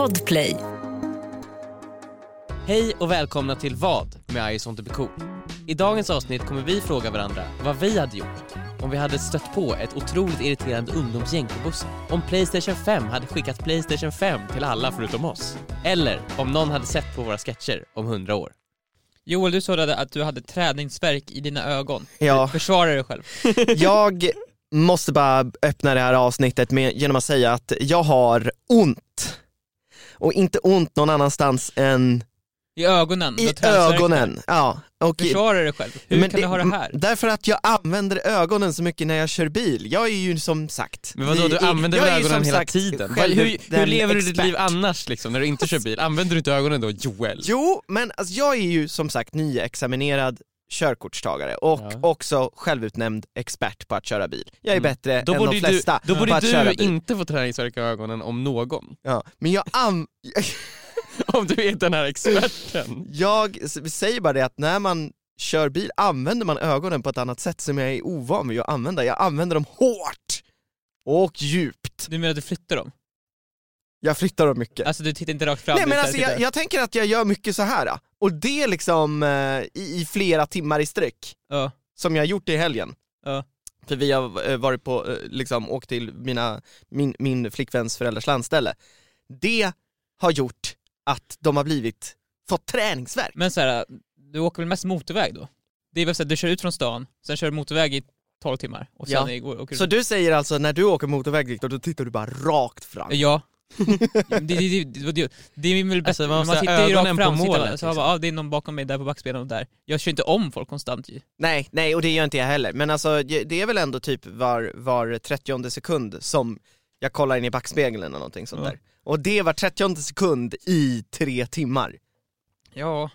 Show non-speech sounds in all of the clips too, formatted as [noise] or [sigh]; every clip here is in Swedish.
Podplay. Hej och välkomna till Vad med I just want to be cool. I dagens avsnitt kommer vi fråga varandra vad vi hade gjort om vi hade stött på ett otroligt irriterande ungdomsgäng på bussen. Om Playstation 5 hade skickat Playstation 5 till alla förutom oss. Eller om någon hade sett på våra sketcher om 100 år. Joel, du sa att du hade träningsverk i dina ögon. Ja. Försvara dig själv. [laughs] Jag måste bara öppna det här avsnittet med, genom att säga att jag har ont. Och inte ont någon annanstans än I ögonen. I ögonen. Ja. Och. Försvara dig själv. Hur kan du ha det här? Därför att jag använder ögonen så mycket när jag kör bil. Jag är ju som sagt Men vadå, du använder jag väl ögonen hela sagt tiden? själv hur, hur lever du ditt liv annars liksom, när du inte kör bil? Använder du inte ögonen då, Joel? Jo, men alltså, jag är ju som sagt nyexaminerad körkortstagare och Ja. också självutnämnd expert på att köra bil. Jag är Mm. bättre Då än de flesta du, då borde du inte få träningsvärk i ögonen om någon. Ja. Men jag, am- [laughs] Om du är den här experten. jag säger bara det att när man kör bil använder man ögonen på ett annat sätt som jag är ovan vid att använda. Jag använder dem hårt och djupt. Du menar att du flyttar dem? Jag flyttar dem mycket. Alltså du tittar inte rakt fram? Nej du men alltså jag, tittar- jag tänker att jag gör mycket så här och det liksom eh, i, i flera timmar i sträck, Ja. som jag har gjort i helgen. Ja. För vi har eh, varit på, eh, liksom åkt till mina, min, min flickväns föräldrars landställe. Det har gjort att de har blivit, fått träningsvärk. Men så här, du åker väl mest motorväg då? Det är väl så att du kör ut från stan, sen kör du motorväg i 12 timmar och sen Ja. går, åker Så du säger alltså när du åker motorväg Viktor, då tittar du bara rakt fram? Ja. Det, det, det, det, det, är väl bättre, Alltså, man man, tittar ju rakt fram, på målet, så har liksom. bara, ah, det är någon bakom mig där på backspegeln och där. Jag kör inte om folk konstant ju. Nej, nej och det gör inte jag heller, men alltså det är väl ändå typ var, var 30 sekund som jag kollar in i backspegeln eller någonting sånt Ja. där. Och det var 30 sekund i tre timmar. Ja.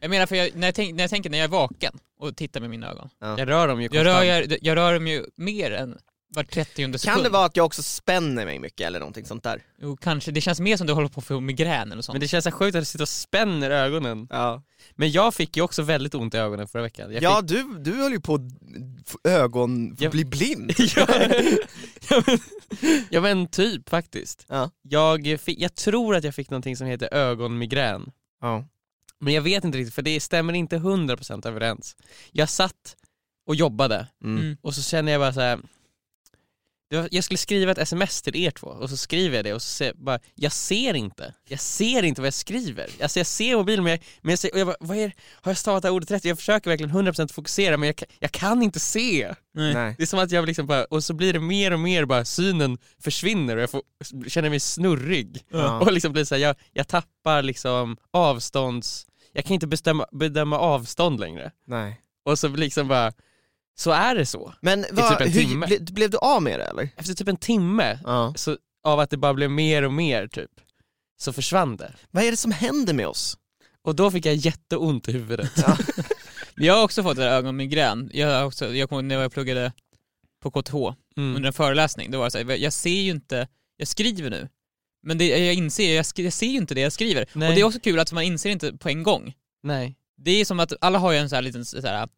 Jag menar för jag, när, jag tänk, när jag tänker när jag är vaken och tittar med mina ögon. Jag rör dem ju Jag rör, konstant. jag, jag rör dem ju mer än var 30 sekund. Kan det vara att jag också spänner mig mycket eller någonting sånt där? Jo, kanske. Det känns mer som du håller på att få migrän eller sånt. Men det känns så sjukt att du sitter och spänner ögonen. Ja, Men jag fick ju också väldigt ont i ögonen förra veckan. Jag ja du, du höll ju på att ögon, Jag- bli blind. [laughs] fick... ja, men, ja men typ faktiskt. Ja. Jag, fick, jag tror att jag fick någonting som heter ögonmigrän. Ja. Men jag vet inte riktigt för det stämmer inte 100% överens. Jag satt och jobbade Mm. Mm. och så känner jag bara så här. Var, jag skulle skriva ett sms till er två och så skriver jag det och så säger jag bara, jag ser inte. Jag ser inte vad jag skriver. Alltså jag ser mobilen men jag, men jag, säger, och jag bara, vad är, har jag stavat det här ordet rätt? Jag försöker verkligen 100% fokusera men jag, kan- jag kan inte se. Nej. Det är som att jag liksom bara, och så blir det mer och mer bara synen försvinner och jag får, känner mig snurrig. Ja. Och liksom blir så här, jag, jag tappar liksom avstånds, jag kan inte bestämma, bedöma avstånd längre. Nej. Och så liksom bara, så är det så. Men typ vad, en hur, timme. ble, blev du av med det eller? Efter typ en timme, Ja. så, av att det bara blev mer och mer typ, så försvann det. Vad är det som händer med oss? Och då fick jag jätteont i huvudet. [laughs] Jag har också fått ögonmigrän. Jag, också, jag kommer när jag pluggade på KTH Mm. under en föreläsning, då var det så här, jag ser ju inte, jag skriver nu, men det, jag inser, jag, skri, jag ser ju inte det jag skriver. Nej. Och det är också kul att man inser inte på en gång. Nej. Det är som att alla har ju en sån här liten så här,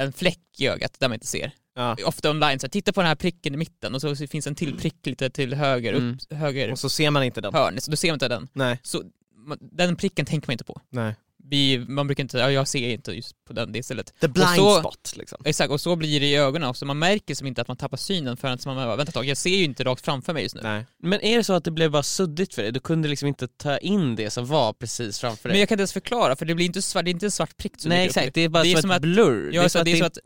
en fläck i ögat där man inte ser. Ja. Ofta online, så här, titta på den här pricken i mitten och så finns en till prick lite till höger, Mm. upp, höger Och så ser man inte den. hörn, så då ser man inte den. Nej. Så man- den pricken tänker man inte på. Nej. Vi, man brukar inte, ja, jag ser inte just på den, det stället. The blind så- spot liksom. Exakt, och så blir det i ögonen också. Man märker som inte att man tappar synen förrän man bara, vänta ett tag, jag ser ju inte rakt framför mig just nu. Nej. Men är det så att det blev bara suddigt för dig? Du kunde liksom inte ta in det som var precis framför dig? Men jag kan inte ens förklara, för det blir inte svart, det är inte en svart prick som Nej exakt, det är bara Det är som, som ett att- blur. Ja, det är, så, det är så att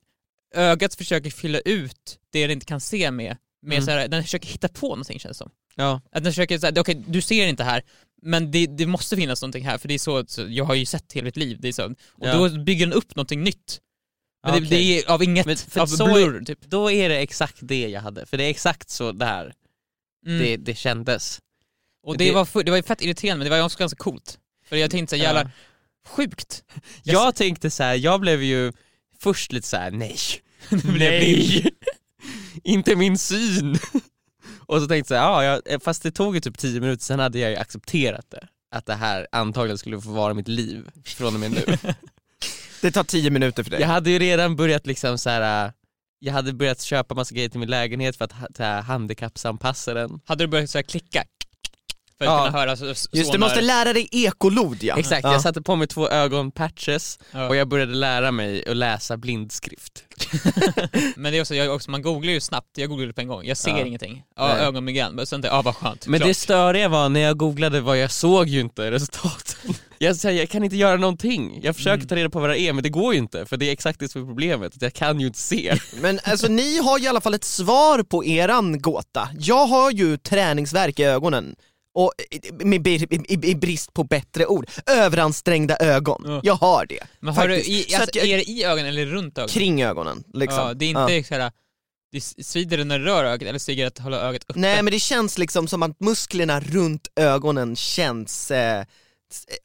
ögat försöker fylla ut det det inte kan se med, med Mm. så här, den försöker hitta på någonting känns det som. Ja. Att den försöker säga, okej du ser inte här, men det, det måste finnas någonting här, för det är så, så jag har ju sett hela mitt liv, det är så. Och Ja. då bygger den upp någonting nytt. Men det, Okej. det är av inget, av blur typ. Då är det exakt det jag hade, för det är exakt så där Mm. det, det kändes. och det, det- var, det var ju fett irriterande, men det var också ganska coolt. För jag tänkte så här, jävla Ja. sjukt. Jag tänkte så här, jag blev ju först lite så här: nej, [laughs] jag Nej. Inte min syn. Och så tänkte jag ja, jag, fast det tog ju typ 10 minuter, sen hade jag ju accepterat det. Att det här antagligen skulle få vara mitt liv från och med nu. [laughs] Det tar tio minuter för dig. Jag hade ju redan börjat liksom så här. äh, jag hade börjat köpa massa grejer till min lägenhet för att ha- handikappsanpassa den. Hade du börjat så här klicka? För att Ja. kunna höra så, så Just du måste lära dig ekolod ja. Exakt, Ja. jag satte på mig två ögonpatches Ja. och jag började lära mig att läsa blindskrift. [laughs] Men det är också, jag också, man googlar ju snabbt, jag googlade på en gång, jag ser ingenting. Ja, ögonmigrän, men sen tänkte jag, ja vad skönt. Men klart. det störiga var när jag googlade vad jag såg ju inte resultaten. [laughs] Jag säger, jag kan inte göra någonting. Jag försöker Mm. ta reda på vad det är men det går ju inte för det är exakt det som är problemet, att jag kan ju inte se. [laughs] Men alltså ni har i alla fall ett svar på eran gåta. Jag har ju träningsvärk i ögonen. Och med, i, i, i brist på bättre ord, överansträngda ögon. Ja. Jag har det. Men har du, i, Så alltså, jag- är det i ögonen eller runt ögonen? Kring ögonen liksom. Ja, det är inte såhär, det svider det när du rör ögat eller stiger det att hålla ögat uppe? Nej men det känns liksom som att musklerna runt ögonen känns eh,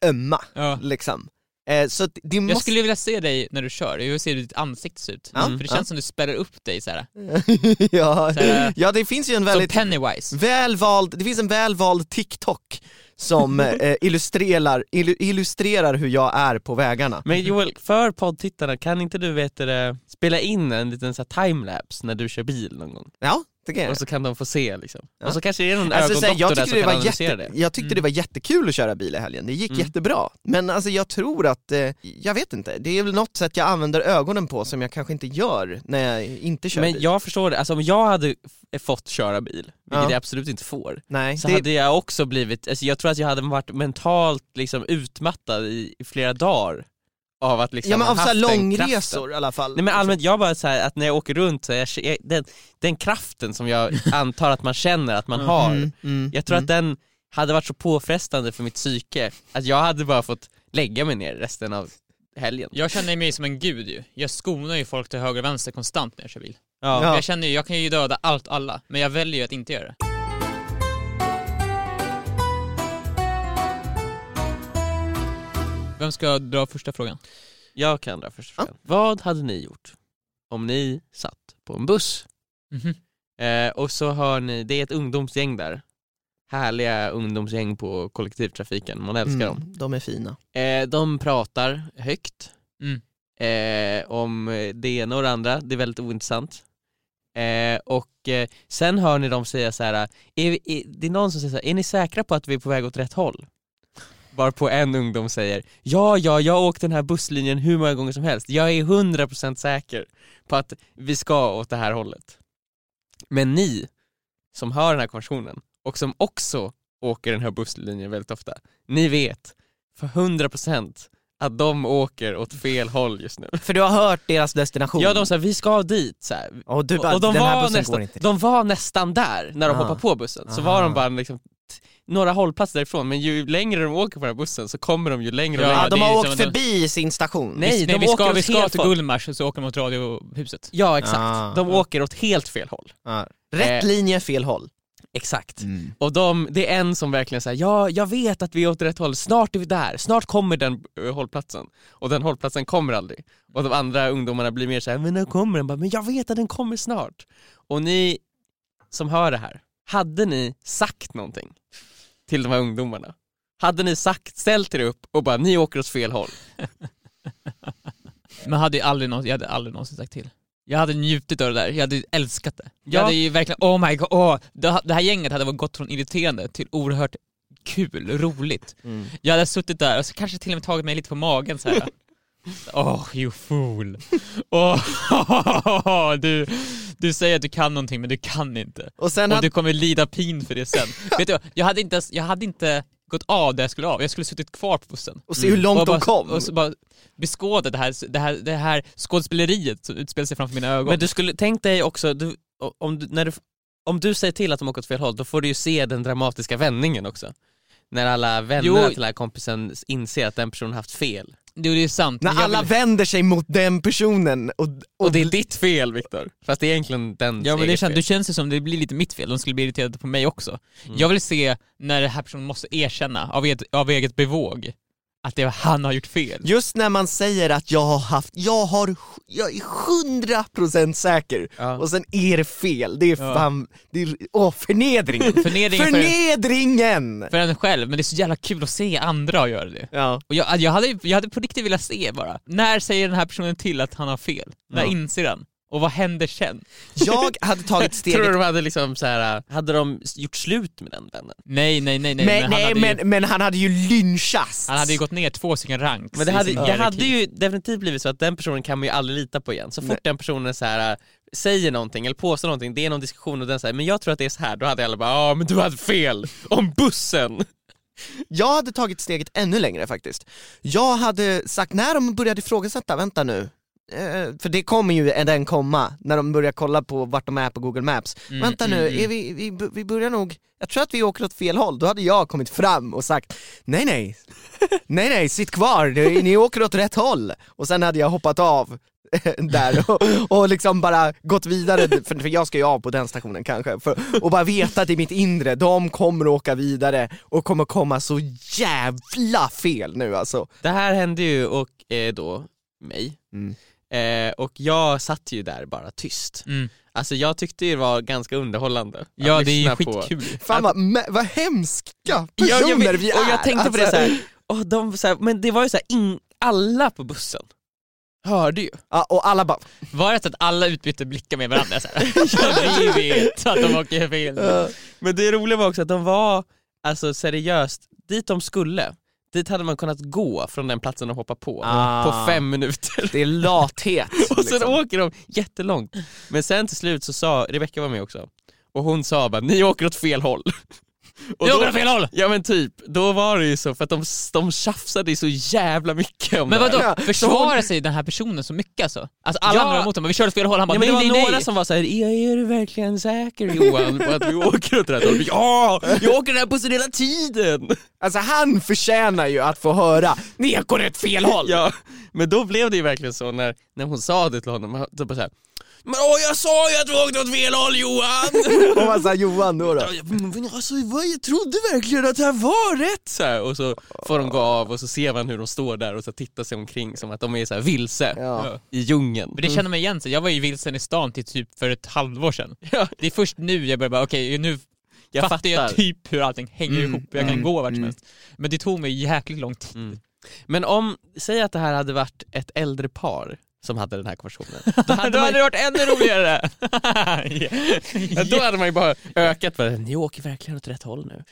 ömma, Ja. liksom. Eh, så det Jag måste... skulle vilja se dig när du kör, jag vill se hur ditt ansikte ser ut. Ja, För det känns ja. som du spärrar upp dig såhär. [laughs] ja. Såhär, ja, det finns ju en som väldigt Pennywise. välvald, det finns en välvald TikTok som eh, [laughs] illustrerar, illu- illustrerar hur jag är på vägarna. Men Joel, för poddtittarna, kan inte du vet det, spela in en liten så timelapse när du kör bil någon gång? Ja, jag Och så kan de få se liksom. Ja. Och så kanske det är någon Alltså, ögondoktor jag där tyckte, som det kan var, analysera jätte, det. jag tyckte Mm. det var jättekul att köra bil i helgen, det gick Mm. jättebra. Men alltså jag tror att, eh, jag vet inte, det är väl något sätt jag använder ögonen på som jag kanske inte gör när jag inte kör Men bil. jag förstår det, alltså om jag hade fått köra bil, vilket Ja. jag absolut inte får, Nej, så det, hade jag också blivit, alltså jag tror att jag hade varit mentalt liksom utmattad i, i flera dagar av att liksom ja men av så långresor kraften. i alla fall. Nej men allmänt, jag bara så här, att när jag åker runt så jag, jag, den, den kraften som jag [laughs] antar att man känner att man har, Mm, mm, jag tror mm. att den hade varit så påfrestande för mitt psyke att jag hade bara fått lägga mig ner resten av helgen. Jag känner mig som en gud ju. Jag skonar ju folk till höger och vänster konstant när jag kör bil. Ja. Ja. Jag känner ju, jag kan ju döda allt alla, men jag väljer ju att inte göra det. Vem ska dra första frågan? Jag kan dra första Ja. frågan. Vad hade ni gjort om ni satt på en buss Mhm. eh, och så har ni, det är ett ungdomsgäng där, härliga ungdomsgäng på kollektivtrafiken, man älskar dem. Mm, de är fina. Eh, de pratar högt Mm. eh, om det ena och det andra, det är väldigt ointressant. Eh, och eh, sen hör ni dem säga så här. Är, vi- är, det är någon som säger så här, är ni säkra på att vi är på väg åt rätt håll? Varpå en ungdom säger, ja ja, jag har åkt den här busslinjen hur många gånger som helst, jag är 100% säker på att vi ska åt det här hållet. Men ni som hör den här konversationen och som också åker den här busslinjen väldigt ofta, ni vet för 100% att de åker åt fel håll just nu. För du har hört deras destination? Ja de sa vi ska dit så här. och du bara, och, de, var nästan, de var nästan där när de Ah. hoppade på bussen, så Ah. var de bara liksom några hållplatser därifrån, men ju längre de åker på den här bussen så kommer de ju längre och Ja, längre. Ja, de har åkt förbi sin station. Nej, vi, de vi ska, åker vi ska helt till. Gullmars och så åker de mot radiohuset. Ja exakt, Ah. de åker åt helt fel håll. Ja. Rätt Eh. linje, fel håll. Exakt. Och de, det är en som verkligen säger ja jag vet att vi är åt rätt håll, snart är vi där, snart kommer den eh, hållplatsen. Och den hållplatsen kommer aldrig. Och de andra ungdomarna blir mer så här, men när kommer den? Bara, men jag vet att den kommer snart. Och ni som hör det här, hade ni sagt någonting till de här ungdomarna? Hade ni sagt, ställt er upp och bara ni åker åt fel håll? [laughs] Men hade ju aldrig någonsin, jag hade aldrig någonsin sagt till. Jag hade njutit av det där, jag hade älskat det. Jag Ja. hade ju verkligen, oh my god, åh, det, det här gänget hade gått från irriterande till oerhört kul, roligt. Mm. Jag hade suttit där och så kanske till och med tagit mig lite på magen så här. [laughs] Åh, you fool. Åh, [laughs] du, du säger att du kan någonting men du kan inte. Och sen Och hade, du kommer lida pin för det sen. [laughs] Vet du, jag hade, inte, jag hade inte gått av där jag skulle av, jag skulle suttit kvar på bussen. och se hur långt och de bara, kom. Och så bara beskåda det här, det, här, det här skådespeleriet som utspelar sig framför mina ögon. Men du skulle, tänk dig också, du, om, du, när du, om du säger till att de åker åt fel håll, då får du ju se den dramatiska vändningen också. När alla vännerna Jo. till den här kompisen inser att den personen haft fel. Jo, det är sant. När alla vill- vänder sig mot den personen och, Och det är ditt fel Viktor, fast det är egentligen den Ja men det känns, det känns ju som det blir lite mitt fel, de skulle bli irriterade på mig också. Mm. Jag vill se när den här personen måste erkänna av eget, av eget bevåg att det, han har gjort fel. Just när man säger att jag har haft, jag har, jag är hundra procent säker Ja. och sen är det fel, det är Ja. fan, det är, åh förnedringen! [laughs] Förnedringen för, Förnedringen! för en själv, men det är så jävla kul att se andra göra det. Ja. Och jag, jag, hade, jag hade på riktigt velat se bara, när säger den här personen till att han har fel? När inser han? Och vad händer sen? Jag hade tagit [laughs] Tror du steget de hade liksom så här, hade de gjort slut med den vännen? Nej, nej, nej, nej. men, han, nej, hade men, ju, men han hade ju lynchats! han hade ju gått ner två stycken ranks Men det hade, hierarki. hade ju definitivt blivit så att den personen kan man ju aldrig lita på igen. Så fort Nej. den personen så här äh, säger någonting eller påstår någonting, det är någon diskussion och den säger men jag tror att det är så här, då hade alla bara ja men du hade fel om bussen. [laughs] Jag hade tagit steget ännu längre faktiskt. Jag hade sagt, när de började ifrågasätta, vänta nu, för det kommer ju den komma, när de börjar kolla på vart de är på google maps. Mm, vänta nu, mm, mm. Är vi, vi, vi börjar nog, jag tror att vi åker åt fel håll, då hade jag kommit fram och sagt nej nej, [laughs] nej nej, sitt kvar, ni, ni åker åt rätt håll. Och sen hade jag hoppat av [laughs] där och, och liksom bara gått vidare, för, för jag ska ju av på den stationen kanske, för, och bara vetat i mitt inre, de kommer åka vidare och kommer komma så jävla fel nu alltså. Det här hände ju och eh, då mig, Mm. Eh, och jag satt ju där bara tyst. Mm. Alltså jag tyckte det var ganska underhållande Ja det är ju lyssna på. skitkul Fan vad, vad hemska Ja, personer jag vet- vi är! Och jag tänkte på det Alltså, så här, och de, så här, men det var ju så här, in, alla på bussen hörde ju. Ja, och alla bara, Var det så att alla utbytte blickar med varandra så här? [laughs] ja, vi vet att de åker fel Men det roliga var också att de var, alltså seriöst, dit de skulle, dit hade man kunnat gå från den platsen de hoppade på, Ah. på fem minuter. det är lathet. [laughs] Och sen liksom. åker de jättelångt. Men sen till slut så sa, Rebecka var med också, och hon sa bara ni åker åt fel håll. Och Du då- åker åt fel håll! Ja men typ, då var det ju så för att de, de tjafsade så jävla mycket om Men det här. vadå, försvarar sig den här personen så mycket alltså? Alltså alla Ja. andra var emot honom, vi kör åt fel håll, han bara Ja, men det nej var nej några nej! som var såhär, är, är du verkligen säker Johan på att vi åker åt rätt håll? Ja, jag åker den här bussen hela tiden! Alltså han förtjänar ju att få höra, ni går åt fel håll! Ja, men då blev det ju verkligen så när, när hon sa det till honom, typ bara såhär men åh jag sa ju att du åkte åt fel håll Johan! [laughs] Och vad sa Johan då? då? Men alltså, vad, jag trodde verkligen att det här var rätt! Så här, och så får de gå av och så ser man hur de står där och så tittar sig omkring som att de är så här vilse Ja. i djungeln. Men det känner man igen sig, jag var ju vilsen i stan till typ för ett halvår sedan. [laughs] Ja, Det är först nu jag börjar bara, okej nu jag fattar jag typ hur allting hänger Mm, ihop, jag kan mm, gå vart som mm. helst. Men det tog mig jäkligt lång tid. Men om, säg att det här hade varit ett äldre par som hade den här konversationen. Då [laughs] Då hade, hade man, det varit ännu roligare! [laughs] ja, då hade man ju bara ökat på det. Ni åker verkligen åt rätt håll nu.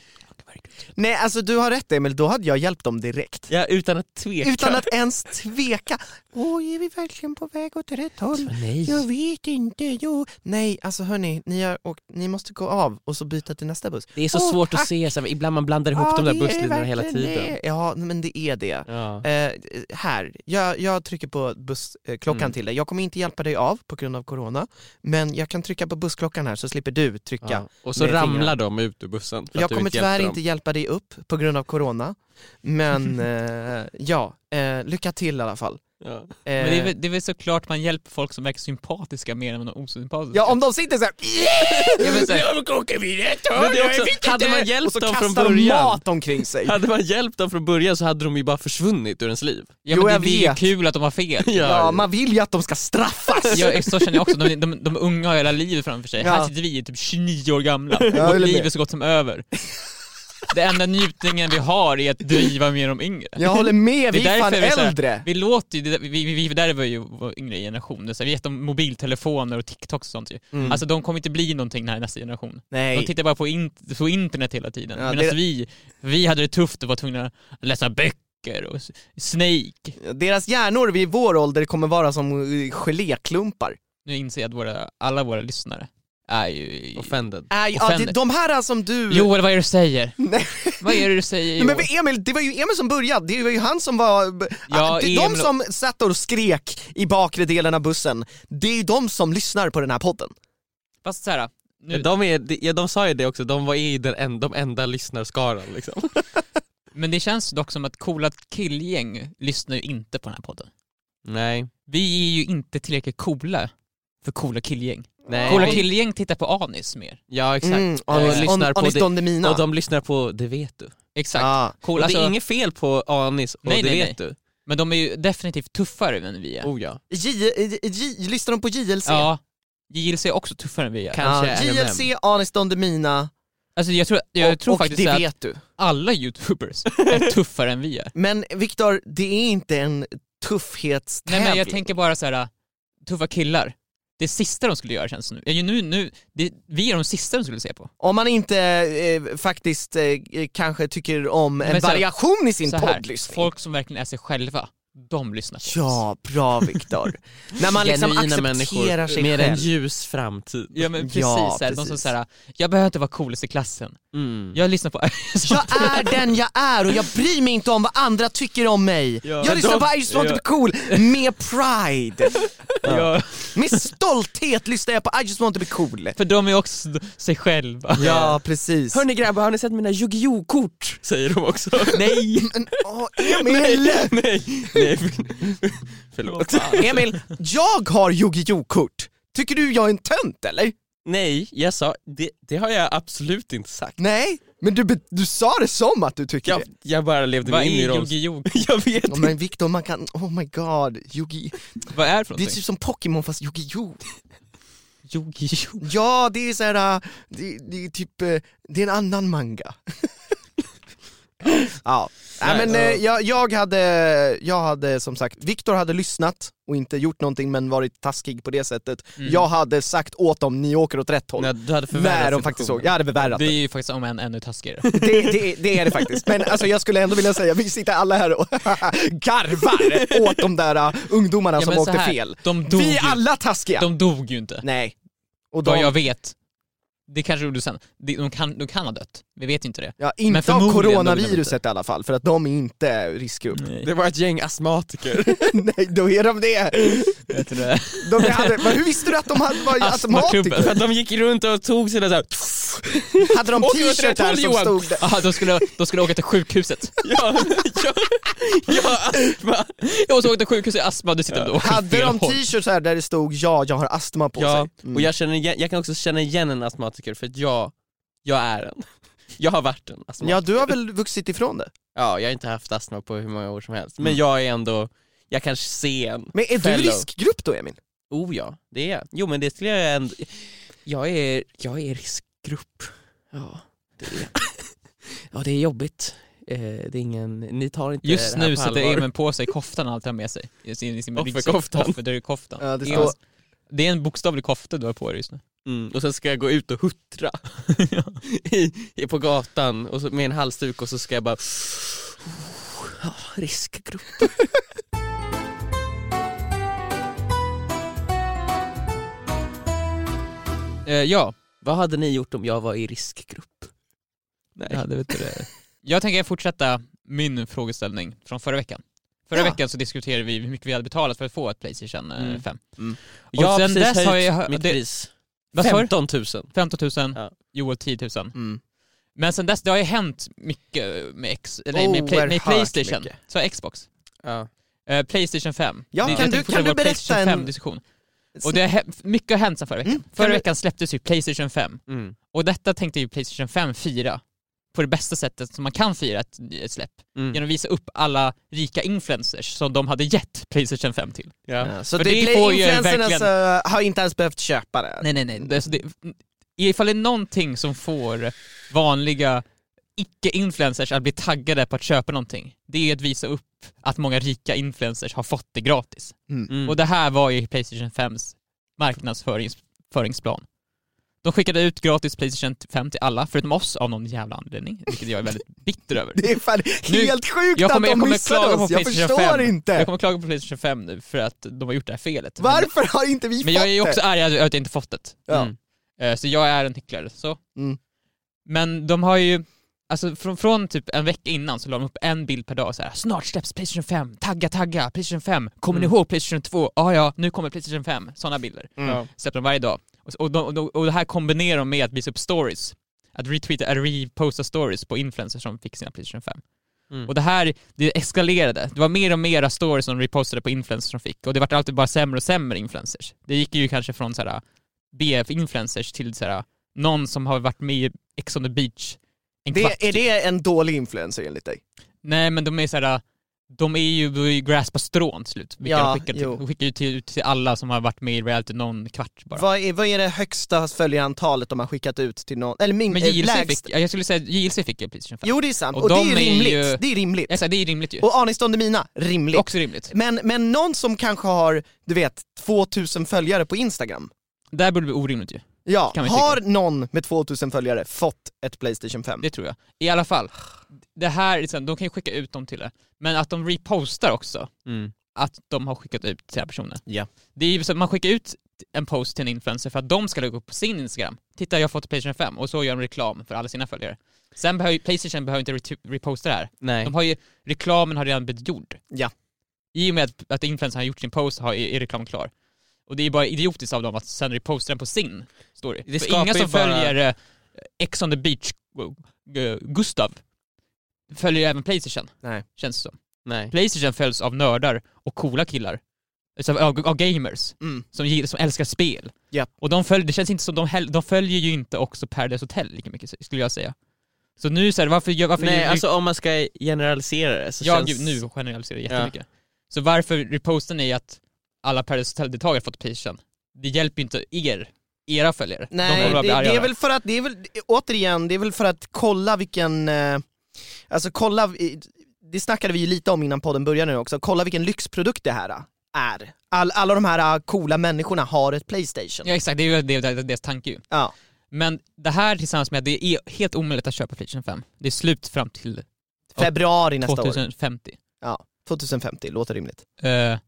Nej alltså du har rätt Emil, då hade jag hjälpt dem direkt. Ja, utan att tveka. Utan att ens tveka. Oj, är vi verkligen på väg åt rätt håll? Nej. Jag vet inte, jo. Nej, alltså hörni, ni, har åkt, ni måste gå av och så byta till nästa buss. Det är så Åh, svårt tack. att se, så här, ibland man blandar ihop Ja, de där busslinjerna hela tiden. det. Ja, men det är det. Ja. Eh, här, jag, jag trycker på bussklockan Mm. till dig. Jag kommer inte hjälpa dig av på grund av corona, men jag kan trycka på bussklockan här så slipper du trycka. Ja. Och så ramlar fingrarna. de ut ur bussen. för Jag kommer tyvärr inte hjälpa dig upp på grund av corona, men [laughs] eh, ja, eh, lycka till i alla fall. Ja. Eh, Men det är, väl, det är väl såklart man hjälper folk som verkar sympatiska mer än de osympatiska. Ja, om de sitter såhär [laughs] Ja, men så här, Men det är också, hade man hjälpt dem från början, mat omkring sig. hade man hjälpt dem från början så hade de ju bara försvunnit ur ens liv. ja, Jo, men det ju vet. kul att de har fel. Ja, man vill ju att de ska straffas! Ja, så känner jag också, de, de, de unga har hela livet framför sig. Ja. Här sitter vi typ 29 år gamla, Jag vårt liv är så gott som över. Det enda njutningen vi har är att driva med de yngre. Jag håller med, vi är fan vi så här- äldre! Vi låter ju, vi, vi, vi där var ju vår yngre generation, så här, vi vet om mobiltelefoner och TikToks och sånt ju. Mm. Alltså de kommer inte bli någonting den här nästa generation. De Nej, tittar bara på, in, på internet hela tiden. Ja, Medan det- vi, vi hade det tufft och var tvungna att läsa böcker och Snake. deras hjärnor vid vår ålder kommer vara som geléklumpar. Nu inser jag att våra, alla våra lyssnare är ju... Offended. Ja, det, Offended. de här som du... Joel, vad är det du säger? [laughs] Nej. Vad är det du säger Nej, Joel? men Emil, det var ju Emil som började, det var ju han som var... Ja, det är de Emil- som satt och skrek i bakre delen av bussen, det är ju de som lyssnar på den här podden. Fast såhär, nu, De, är, de- ja, de sa ju det också, de var i den en, de enda lyssnarskaran liksom. [laughs] men det känns dock som att coola killgäng lyssnar ju inte på den här podden. Nej. Vi är ju inte tillräckligt coola för coola killgäng. Nej. Coola killgäng tittar på Anis mer. Ja exakt. Mm, och, Anis, lyssnar on, på Anis Don Demina. och de lyssnar på Det vet du. Exakt. Ja. Cool, och alltså, det är inget fel på Anis och Nej, Det nej, vet du. Men de är ju definitivt tuffare än vi är. Oh ja. J, J, J, lyssnar de på JLC? Ja, JLC är också tuffare än vi är. Kanske Ja. JLC, Anis Don Demina Alltså jag tror, jag och, tror och faktiskt det att vet du. alla youtubers är [laughs] tuffare än vi är. Men Viktor, det är inte en Nej tuffhetstävling. men jag tänker bara så här: tuffa killar. Det sista de skulle göra känns nu. Nu, nu det, vi är de sista de skulle se på. Om man inte eh, faktiskt eh, kanske tycker om en så variation i sin poddlyssning. folk som verkligen är sig själva, de lyssnar på oss. Ja, bra Viktor. [laughs] När man liksom Genuina accepterar människor sig med en själv. ljus framtid. Ja men precis, Ja, så här, de som precis. säger jag behöver inte vara coolast i klassen. Mm. Jag lyssnar på [laughs] Jag är den jag är och jag bryr mig inte om vad andra tycker om mig. Ja. Jag lyssnar De- på I just want to be cool med pride. [laughs] ja. Med stolthet lyssnar jag på I just want to be cool. För de är också sig själva. Ja, precis. Hörni grabbar, har ni sett mina Yu-Gi-Oh kort? Säger de också. Nej! Men, åh, Emil! nej, nej. [laughs] Förlåt. Emil, jag har Yu-Gi-Oh kort. Tycker du jag är en tönt eller? Nej, jag sa, det, det har jag absolut inte sagt. Nej, men du, du sa det som att du tycker Jag, det. jag bara levde Vad mig in i är rollen. Yu-Gi-Oh? [laughs] Jag vet Ja, men Viktor, man kan, oh my god, Yu-Gi, Vad är det för det är någonting? typ som Pokémon fast Yu-Gi-Oh! Yu-Gi-Oh! Ja, det är såhär, det, det är typ, eh, det är en annan manga. [laughs] ja, Nej, men eh, jag, jag, hade, jag hade som sagt, Viktor hade lyssnat och inte gjort någonting men varit taskig på det sättet. Mm. Jag hade sagt åt dem, ni åker åt rätt håll. Nej, du hade när de faktiskt såg, jag hade förvärrat Det är ju faktiskt om en ännu taskigare. [laughs] Det, det, det är det faktiskt, men alltså jag skulle ändå vilja säga, vi sitter alla här och [laughs] garvar åt de där uh, ungdomarna Ja, som åkte här, fel. Vi är alla taskiga! De dog ju inte. Nej. Och Vad de, jag vet. Det kanske gjorde sen. De, kan, de kan ha dött. Vi vet inte det. ja, Men inte av coronaviruset i alla fall, för att de är inte riskgrupp. Det var ett gäng astmatiker. [laughs] Nej, då är de det! Vet du det? De hade, men hur visste du att de hade, var astmatiker? För att de gick runt och tog sina såhär, Hade de t-shirtar som Johan. stod där? Jaha, de skulle, de skulle åka till sjukhuset. ja, ja, ja, astma. Jag så åkte till sjukhuset astma, du sitter och åker Hade de t-shirts här där det stod ja, jag har astma på Ja, sig? Mm. och jag, känner jag kan också känna igen en astmatiker för att jag, jag är en. [laughs] Jag har varit en astmatiker. Ja, du har väl vuxit ifrån det? Ja, jag har inte haft astma på hur många år som helst, men Mm. jag är ändå, jag kanske ser en. Men är du Fellow. riskgrupp då Emil? Oh ja, det är jag. Jo men det skulle jag ändå, jag är, jag är riskgrupp. Ja, det är [laughs] Ja det är jobbigt. Eh, det är ingen, ni tar inte Just det här nu på sätter allvar. Emil på sig koftan han alltid har med sig. I sin, i sin [laughs] Offerkoftan. ryggsäck. Offer, det är koftan. Ja, det står- det är en bokstavlig kofta du har på dig just nu. Mm, och sen ska jag gå ut och huttra [laughs] I, i, på gatan och så, med en halsduk och så ska jag bara Ja, riskgrupp. [laughs] Eh, ja, Vad hade ni gjort om jag var i riskgrupp? Nej. ja det vet du det. Jag tänker fortsätta min frågeställning från förra veckan. Förra Ja. veckan så diskuterade vi hur mycket vi hade betalat för att få ett Playstation eh, Mm. 5. Mm. Och Jag har sen precis dess har jag... mitt det, pris. Vad sa du? 15 000. 15 000, Ja. Joel 10 000. Mm. Men sen dess, det har ju hänt mycket med, X, eller med, Play, med Oerhört Playstation, mycket. så Xbox. Ja. Eh, Playstation 5. Ja, Det- kan jag du- tänkte kan du vår berätta Playstation en- 5 diskussion. Och det har, hä- mycket har hänt sen förra veckan. Mm, kan Förra du- veckan släpptes ju Playstation 5, Mm. och detta tänkte ju Playstation 5 fira på det bästa sättet som man kan fira ett, ett släpp. Mm. Genom att visa upp alla rika influencers som de hade gett Playstation 5 till. Ja. Ja, så det, det får ju influencerna verkligen- har inte ens behövt köpa det? Nej nej nej, det, alltså det, ifall det är någonting som får vanliga icke-influencers att bli taggade på att köpa någonting, det är att visa upp att många rika influencers har fått det gratis. Mm. Och det här var ju Playstation 5s marknadsföringsplan. De skickade ut gratis Playstation 5 till alla, förutom oss av någon jävla anledning, vilket jag är väldigt [laughs] bitter över. Det är fan Nu- helt sjukt jag kommer- att de jag missade klaga på oss, jag förstår 5. inte! Jag kommer klaga på Playstation 5 nu för att de har gjort det här felet. Varför har inte vi Men fått jag är ju det? också arg över att jag inte fått det. Ja. Mm. Eh, Så jag är en hycklare, så. Mm. Men de har ju, alltså från, från typ en vecka innan så la de upp en bild per dag så här. snart släpps Playstation 5, tagga tagga, Playstation 5, kommer Mm. ni ihåg Playstation 2? Ja ja, nu kommer Playstation 5. Sådana bilder. Mm. Släpper de varje dag. Och, de, och, de, och det här kombinerar de med att visa upp stories. Att retweeta, att reposta stories på influencers som fick sina Playstation 5. Mm. Och det här, det eskalerade. Det var mer och mer stories som repostade på influencers som fick. Och det var alltid bara sämre och sämre influencers. Det gick ju kanske från såhär BF-influencers till såhär någon som har varit med i Ex on the beach en kvart. det, är det en dålig influencer enligt dig? Nej men de är såhär de är ju, de är ju grasp på strån till slut. Vilka Ja, de skickar, till, jo. de skickar ju till, ut till alla som har varit med i reality någon kvart bara. Vad är, vad är det högsta följarantalet de har skickat ut till någon, eller min, Men eh, JLC lägst? fick, ja, jag skulle säga JLC fick ju Playstation 5. Jo det är sant, Och och, det de är är rimligt, ju- det är rimligt. Jag säger, det är rimligt ju. Och Anis Don Demina, rimligt. Också rimligt. Men, men någon som kanske har, du vet, 2000 följare på Instagram, Där borde det bli orimligt ju. Ja, Kan vi har någon med 2000 följare fått ett Playstation 5? Det tror jag. I alla fall, det här, liksom, de kan ju skicka ut dem till det. Men att de repostar också, Mm. att de har skickat ut till den här personen. Ja. Det är ju så att man skickar ut en post till en influencer för att de ska lägga upp på sin Instagram. Titta jag har fått Playstation 5 och så gör de reklam för alla sina följare. Sen behöver ju- Playstation behöver inte re- reposta det här. Nej. De har ju, reklamen har redan blivit gjord. Ja. I och med att, att influencern har gjort sin post har, är reklamen klar. Och det är bara idiotiskt av dem att sen reposta den på sin story. Det För inga ju som bara- följer eh, Ex on the beach eh, Gustav följer ju även Playstation, Nej. känns det som. Nej. Playstation följs av nördar och coola killar. Alltså av, av gamers Mm. som, som älskar spel. Japp. Och de följer, det känns inte som de, de följer ju inte också Paradise Hotel lika mycket skulle jag säga. Så nu så här, varför, varför Nej, gör- alltså om man ska generalisera det så Ja känns... nu generaliserar jag jättemycket. Så varför repostar ni att alla Paradise Hotel-deltagare fått Playstation? Det hjälper ju inte er, era följare. De Nej, kommer det, det är väl för att, det är väl, återigen, det är väl för att kolla vilken, eh, alltså kolla, det snackade vi ju lite om innan podden började nu också, kolla vilken lyxprodukt det här är. All, alla de här eh, coola människorna har ett Playstation. Ja exakt, det är ju det, det, deras tanke ju. Ja. Men det här tillsammans med att det är helt omöjligt att köpa Playstation 5. Det är slut fram till Februari nästa år. 2050. Ja, 2050, låter rimligt. Eh,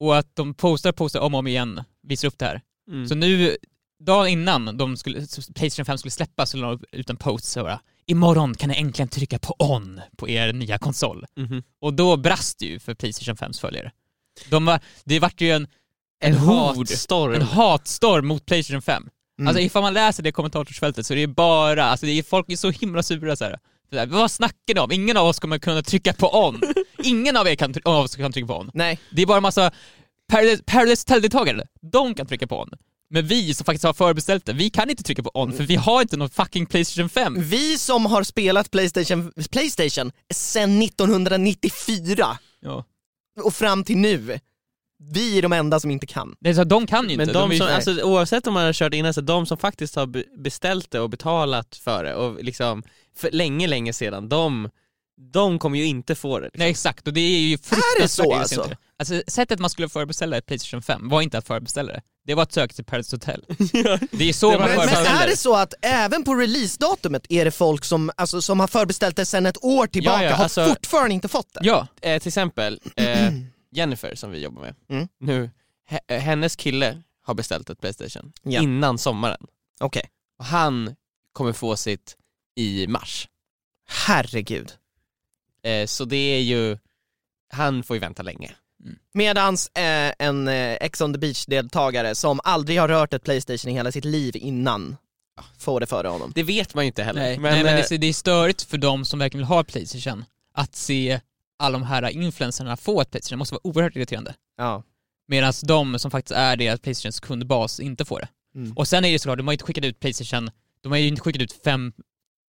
och att de postar, postar om och om igen, visar upp det här. Mm. Så nu, dagen innan de skulle, Playstation 5 skulle släppas så la de ut en post så bara Imorgon kan ni äntligen trycka på on på er nya konsol. Mhm. Och då brast det ju för Playstation 5s följare. De var, det vart ju en, En en hatstorm. en hatstorm mot Playstation 5. Mm. Alltså ifall man läser det kommentarsfältet så är det bara, alltså det är, folk är så himla sura så här. Där, Vad snackar ni om? Ingen av oss kommer kunna trycka på on. [laughs] Ingen av er kan, av oss kan trycka på on. Nej, Det är bara en massa Paradise Paradise Hotel-deltagare, de kan trycka på on. Men vi som faktiskt har förbeställt det, vi kan inte trycka på on för vi har inte någon fucking Playstation 5. vi som har spelat Playstation, Playstation sedan 1994 Ja. och fram till nu, vi är de enda som inte kan. Är så, de kan ju Men inte. de ju som, alltså, oavsett om man har kört innan, så de som faktiskt har be- beställt det och betalat för det och liksom för länge, länge sedan, de, de kommer ju inte få det. Liksom. Nej exakt, och det är ju fruktansvärt Är det så, irriterande. alltså? Sättet man skulle förbeställa ett Playstation 5 var inte att förbeställa det, det var att söka till Paradise Hotel. [laughs] Det är så Det man Men, men är det så att även på releasedatumet är det folk som, alltså, som har förbeställt det sedan ett år tillbaka, Ja, ja, har alltså- fortfarande inte fått det? Ja, Eh, till exempel eh, [clears throat] Jennifer som vi jobbar med Mm. nu, eh, hennes kille har beställt ett Playstation Ja. innan sommaren Okej, och han kommer få sitt i mars. herregud. Eh, så det är ju, han får ju vänta länge. Medans eh, en eh, Ex on the beach-deltagare som aldrig har rört ett Playstation i hela sitt liv innan får det före honom. Det vet man ju inte heller. nej, men, nej, men eh, det, är- det är störigt för de som verkligen vill ha Playstation att se alla de här influencerna få ett Playstation, det måste vara oerhört irriterande. Ja. Medan de som faktiskt är deras Playstations kundbas inte får det. Mm. Och sen är det såklart, de har ju inte skickat ut Playstation, de har ju inte skickat ut fem,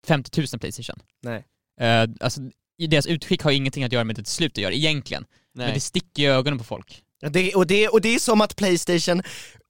50 000 Playstation. Nej. Uh, alltså, deras utskick har ju ingenting att göra med det till slut att göra egentligen. Men nej. det sticker i ögonen på folk. Det, och, det, och det är som att Playstation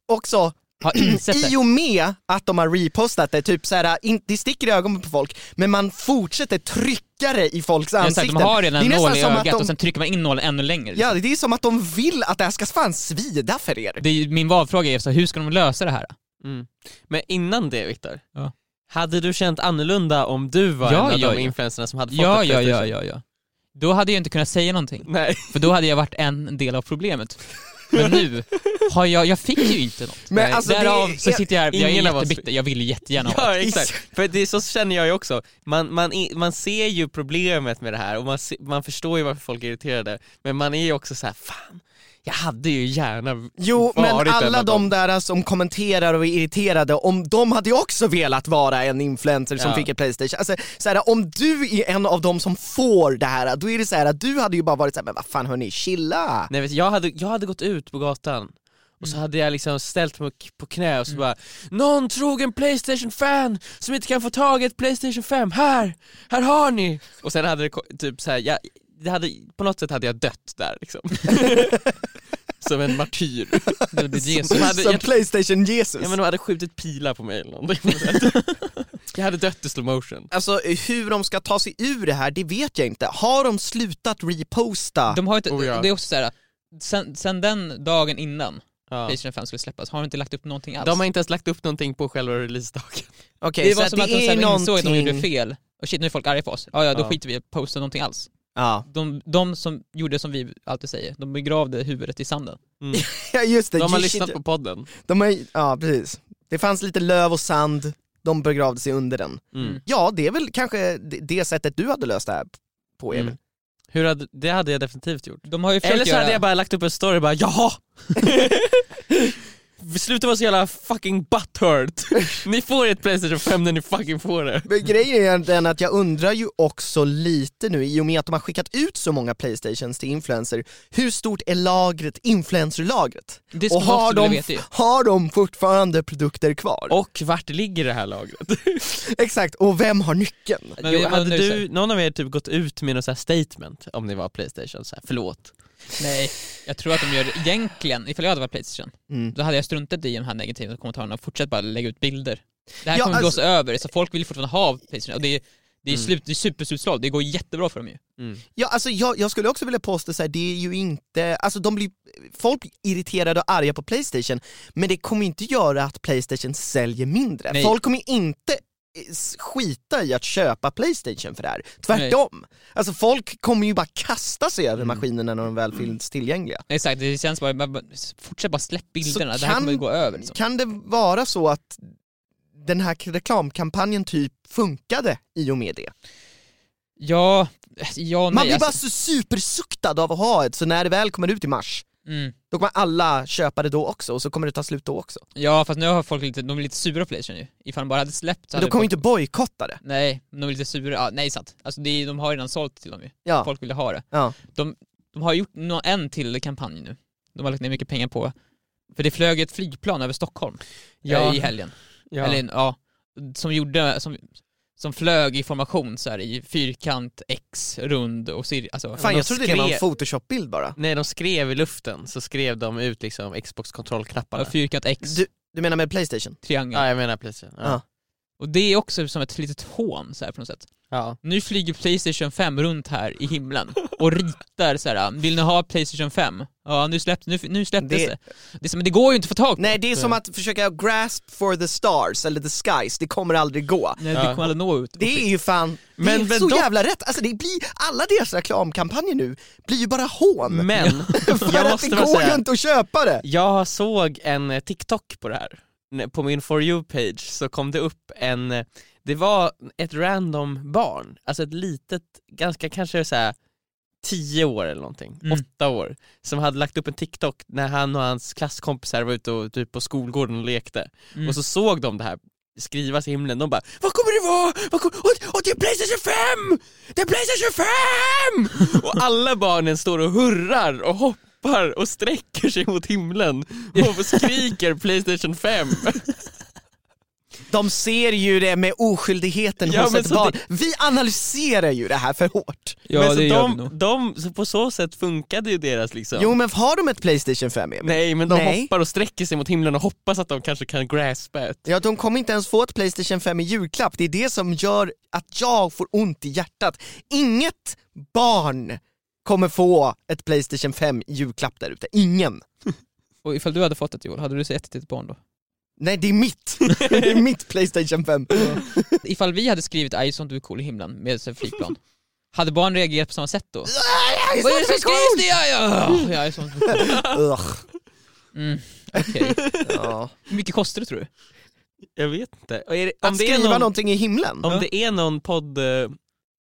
också [clears throat] Har det. i och med att de har repostat det, typ såhär, in, det sticker i ögonen på folk, men man fortsätter trycka det i folks ansikten. de har redan det är nål i som att ögat de, och sen trycker man in nålen ännu längre. Ja, det är som att de vill att det här ska fan svida för er. Det är, min valfråga är så hur ska de lösa det här? Mm. Men innan det Viktor, Ja. hade du känt annorlunda om du var Ja, en av ja, de ja. influencerna som hade fått Ja, ja, ja, ja, ja. Då hade jag inte kunnat säga någonting, Nej. för då hade jag varit en del av problemet. [laughs] Men nu har jag, jag fick ju inte något. Men Nej, alltså, det Därav så är- sitter jag här, jag är jättebitter, jag vill jättegärna ha Ja exakt, [laughs] för det, så känner jag ju också. Man, man, man ser ju problemet med det här och man, man förstår ju varför folk är irriterade, men man är ju också så här: fan, jag hade ju gärna Jo, men alla de där som kommenterar och är irriterade, om de hade ju också velat vara en influencer som Ja. fick ett Playstation. Alltså, så här, om du är en av dem som får det här, då är det så här att du hade ju bara varit såhär, men vad fan hörni, chilla! Nej, vet, du, jag, hade, jag hade gått ut på gatan och Mm. så hade jag liksom ställt mig på knä och så bara Någon trogen Playstation-fan som inte kan få tag i ett Playstation 5, här! Här har ni! Och sen hade det typ så här, jag, det hade, på något sätt hade jag dött där liksom. [laughs] Som en martyr. Jesus. Som hade- Som jag- Playstation Jesus. Ja men de hade skjutit pilar på mig eller någonting. [laughs] Jag hade dött i slow motion. Alltså hur de ska ta sig ur det här, det vet jag inte. Har de slutat reposta? De har inte, Oh, ja. det är också såhär, sen, sen den dagen innan Ja. Playstation 5 skulle släppas har de inte lagt upp någonting alls. De har inte ens lagt upp någonting på själva releasedagen. Okej, det så var att som att de är sen insåg att de någonting... gjorde fel, och shit nu är folk arga på oss, ja ja då Ja. skiter vi i att posta någonting alls. Ja. De, de som gjorde som vi alltid säger, de begravde huvudet i sanden. Mm. [laughs] [laughs] ja, just det. De har lyssnat på podden. De har, ja, precis. Det fanns lite löv och sand, de begravde sig under den. Mm. Ja, det är väl kanske det, sättet du hade löst det här på, Emil. Mm. Hur hade, det hade jag definitivt gjort. De har ju försökt Eller så göra... hade jag bara lagt upp en story och bara jaha! [laughs] Sluta vara så jävla fucking butthurt. [laughs] Ni får ett Playstation 5 när ni fucking får det. Men grejen är den att jag undrar ju också lite nu, i och med att de har skickat ut så många Playstations till influencer, hur stort är lagret, influencerlagret? Det Och har de, har de fortfarande produkter kvar? Och vart ligger det här lagret? [laughs] Exakt, och vem har nyckeln? Men jo, hade du, någon av er typ gått ut med något statement om ni var Playstation? Så här, förlåt. Nej, jag tror att de gör det egentligen, ifall jag hade varit Playstation, Mm. då hade jag struntat i de här negativa kommentarerna och fortsatt bara lägga ut bilder. Det här Ja, kommer alltså- blåsa över, så folk vill fortfarande ha Playstation, och det är, det är, Mm. slut, det är superslutsålt, det går jättebra för dem ju. Mm. Ja, alltså jag, jag skulle också vilja påstå så här, det är ju inte, alltså de blir, folk blir irriterade och arga på Playstation, men det kommer inte göra att Playstation säljer mindre. Nej. Folk kommer inte skita i att köpa Playstation för det här, tvärtom. Alltså folk kommer ju bara kasta sig över Mm. maskinerna när de väl finns tillgängliga. Exakt, det känns bara, bara fortsätt bara släpp bilderna, det här kan- kommer gå över liksom. Kan det vara så att den här reklamkampanjen typ funkade i och med det? Ja, ja Man nej blir bara alltså, så supersuktad av att ha ett, så när det väl kommer ut i mars, mm. då kommer alla köpa det då också, och så kommer det ta slut då också. Ja fast nu har folk lite, de är lite sura på Playstation ju. Ifall de bara hade släppt så Men hade då kommer folk... inte bojkotta det. Nej, de är lite sura, ja, nej sant. Alltså det är, de har ju redan sålt till dem ju. Ja. Folk ville ha det. Ja. De, de har gjort nå- en till kampanj nu. De har lagt ner mycket pengar på, för det flög ett flygplan över Stockholm ja. i helgen. Ja. Eller ja, som gjorde, som, som flög i formation så här i fyrkant, X, rund och cir- alltså, Fan de jag trodde det var en skrev- photoshop-bild bara. Nej de skrev i luften, så skrev de ut liksom Xbox kontrollknapparna. ja, fyrkant, X, Du, du menar med Playstation? triangel. Ja jag menar Playstation. Ja. Ja. Och det är också som ett litet hån så här på något sätt. Ja. Nu flyger Playstation 5 runt här i himlen och ritar så här. vill ni ha Playstation 5? Ja nu, släppt, nu, nu släpptes Det- det. det. är som, men det går ju inte att få tag på. Nej det är som att försöka grasp for the stars, eller the skies, det kommer aldrig gå. Nej, det kommer aldrig nå ut. Det är ju fan, Men- det är men så dock- jävla rätt, alltså det blir, alla deras reklamkampanjer nu blir ju bara hån. Men, [laughs] för jag att det går ju inte att köpa det. jag såg en eh, TikTok på det här. På min For You-page så kom det upp en, eh, det var ett random barn, alltså ett litet, ganska kanske så 10 år eller någonting, Mm. åtta år, som hade lagt upp en TikTok när han och hans klasskompisar var ute och, typ på skolgården och lekte. Mm. Och så såg de det här skrivas i himlen, de bara Vad kommer det vara? Vad kommer... Och, och det är Playstation 5! Det är Playstation 5! [laughs] och alla barnen står och hurrar och hoppar och sträcker sig mot himlen och skriker Playstation 5. [laughs] De ser ju det med oskyldigheten Ja, hos ett barn. det- Vi analyserar ju det här för hårt. ja men så det de, nog. de, så på så sätt funkade ju deras liksom Jo men har de ett Playstation 5 Emil? Nej men de Nej. hoppar och sträcker sig mot himlen och hoppas att de kanske kan graspa ett. Ja, de kommer inte ens få ett Playstation 5 i julklapp, det är det som gör att jag får ont i hjärtat. Inget barn kommer få ett Playstation 5 i julklapp där ute, ingen. [laughs] Och ifall du hade fått ett Joel, hade du sett till ett barn då? Nej det är mitt, det är mitt Playstation 5. Ifall vi hade skrivit aj sånt du är cool i himlen med här flygplan, hade barn reagerat på samma sätt då? Jag Vad är det som skrivs det? Ja, ja. Jag är. Ugh. Mm, okej. Ja. Hur mycket kostar det tror du? Jag vet inte. Och är det, om Att det är skriva någon, någonting i himlen? Om det är någon poddlyssnare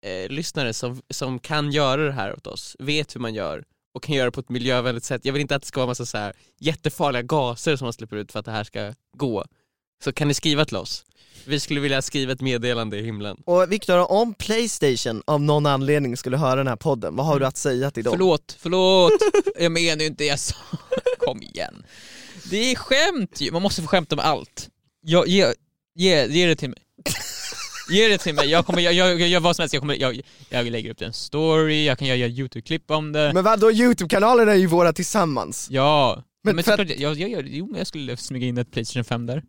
eh, lyssnare som, som kan göra det här åt oss, vet hur man gör och kan göra det på ett miljövänligt sätt. Jag vill inte att det ska vara massa så här jättefarliga gaser som man släpper ut för att det här ska gå. Så kan ni skriva till oss. Vi skulle vilja skriva ett meddelande i himlen. Och Viktor, om Playstation av någon anledning skulle höra den här podden, vad har du att säga till dem? Förlåt, förlåt. Jag menar ju inte det jag sa. [laughs] Kom igen. Det är skämt ju, man måste få skämta med allt. Jag, ge, ge, ge det till mig. Ge det till mig, jag kommer, jag, jag, jag gör vad som helst, jag, kommer, jag, jag lägger upp en story, jag kan göra youtube-klipp om det. Men vadå, youtube-kanalerna är ju våra tillsammans. ja, Men men, för att- såklart, jag, jag, jag, jo, jag skulle smyga in ett Playstation 5 där.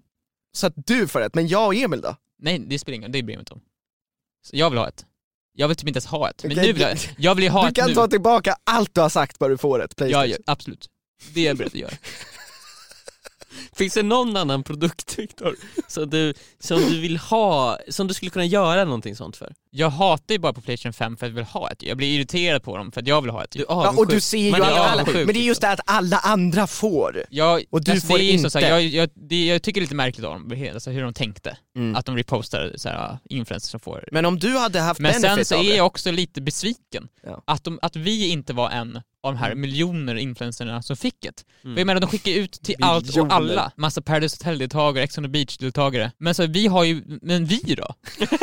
Så att du får ett, men jag och Emil då? Nej, det spelar ingen det bryr jag mig inte om. Så jag vill ha ett. Jag vill typ inte ens ha ett, men Okej, nu vill jag, du- jag vill ha Du ett kan nu. ta tillbaka allt du har sagt bara du får ett Ja, Playstation. ja, absolut. Det är jag beredd att göra. [laughs] Finns det någon annan produkt Viktor, som du, som du vill ha, som du skulle kunna göra någonting sånt för? Jag hatar ju bara på Playstation 5 för att jag vill ha ett. Jag blir irriterad på dem för att jag vill ha ett. Du är Ja, och du ser ju att alla, avundsjuk, men det är just det att alla andra får. Jag, Och du alltså, får det är ju så, inte. så här, jag, jag, det, jag tycker det är lite märkligt dem, alltså, hur de tänkte. Mm. Att de repostar så här, influencers som får Men om du hade haft Men sen så är jag också lite besviken. Ja. Att, de, att vi inte var en av de här miljoner influencerna som fick ett. Mm. För jag menar de skickar ut till allt och alla. Massa Paradise Hotel-deltagare, Ex on the Beach-deltagare. Men så vi har ju, men vi då?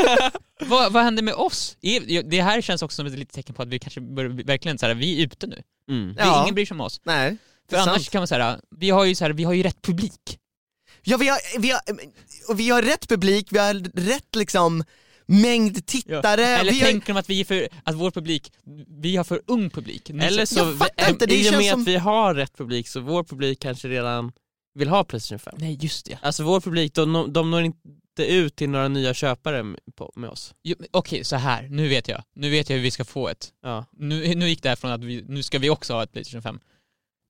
[laughs] vad, vad händer med oss? Det här känns också som ett litet tecken på att vi kanske bör, verkligen så här, vi är ute nu. Mm. Det Ja. ingen bryr sig om oss. nej. För det annars sant. kan man säga, vi har ju så här, vi har ju rätt publik. Ja vi har, vi har, vi har rätt publik, vi har rätt liksom mängd tittare, Eller vi har, tänker de att vi för, att vår publik, vi har för ung publik? Eller så- fattar inte, det i och med som- att vi har rätt publik så vår publik kanske redan vill ha Playstation 5. Nej just det. Alltså vår publik, de, de når inte ut till några nya köpare med, oss. Okej, så här. nu vet jag. Nu vet jag hur vi ska få ett. Ja. Nu, nu gick det här från att vi, nu ska vi också ha ett Playstation 5.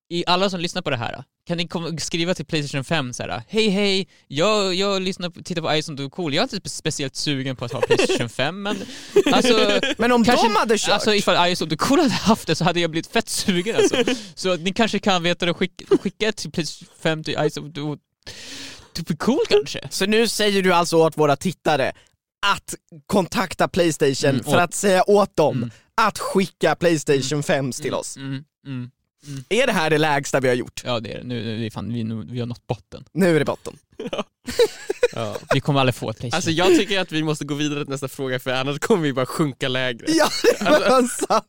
I alla som lyssnar på det här, kan ni skriva till Playstation 5 så här. Hej hej, jag, jag lyssnar på, tittar på Ison du är cool, jag är inte spe- speciellt sugen på att ha [laughs] Playstation 5 men alltså men om kanske- de hade kört, Alltså ifall Ison du cool hade haft det så hade jag blivit fett sugen alltså. [laughs] Så ni kanske kan veta det och skicka, skicka ett till Playstation 5 till Ison du Du är cool kanske? så nu säger du alltså åt våra tittare att kontakta Playstation Mm, för att säga åt dem Mm. att skicka Playstation 5 till oss. Mm, mm. Är det här det lägsta vi har gjort? Ja det är det, nu, nu, vi, fan, vi, nu, vi har nått botten. Nu är det botten. [laughs] Ja. Vi kommer aldrig få ett Playstation. Alltså jag tycker att vi måste gå vidare till nästa fråga för annars kommer vi bara sjunka lägre. Ja, det var sant!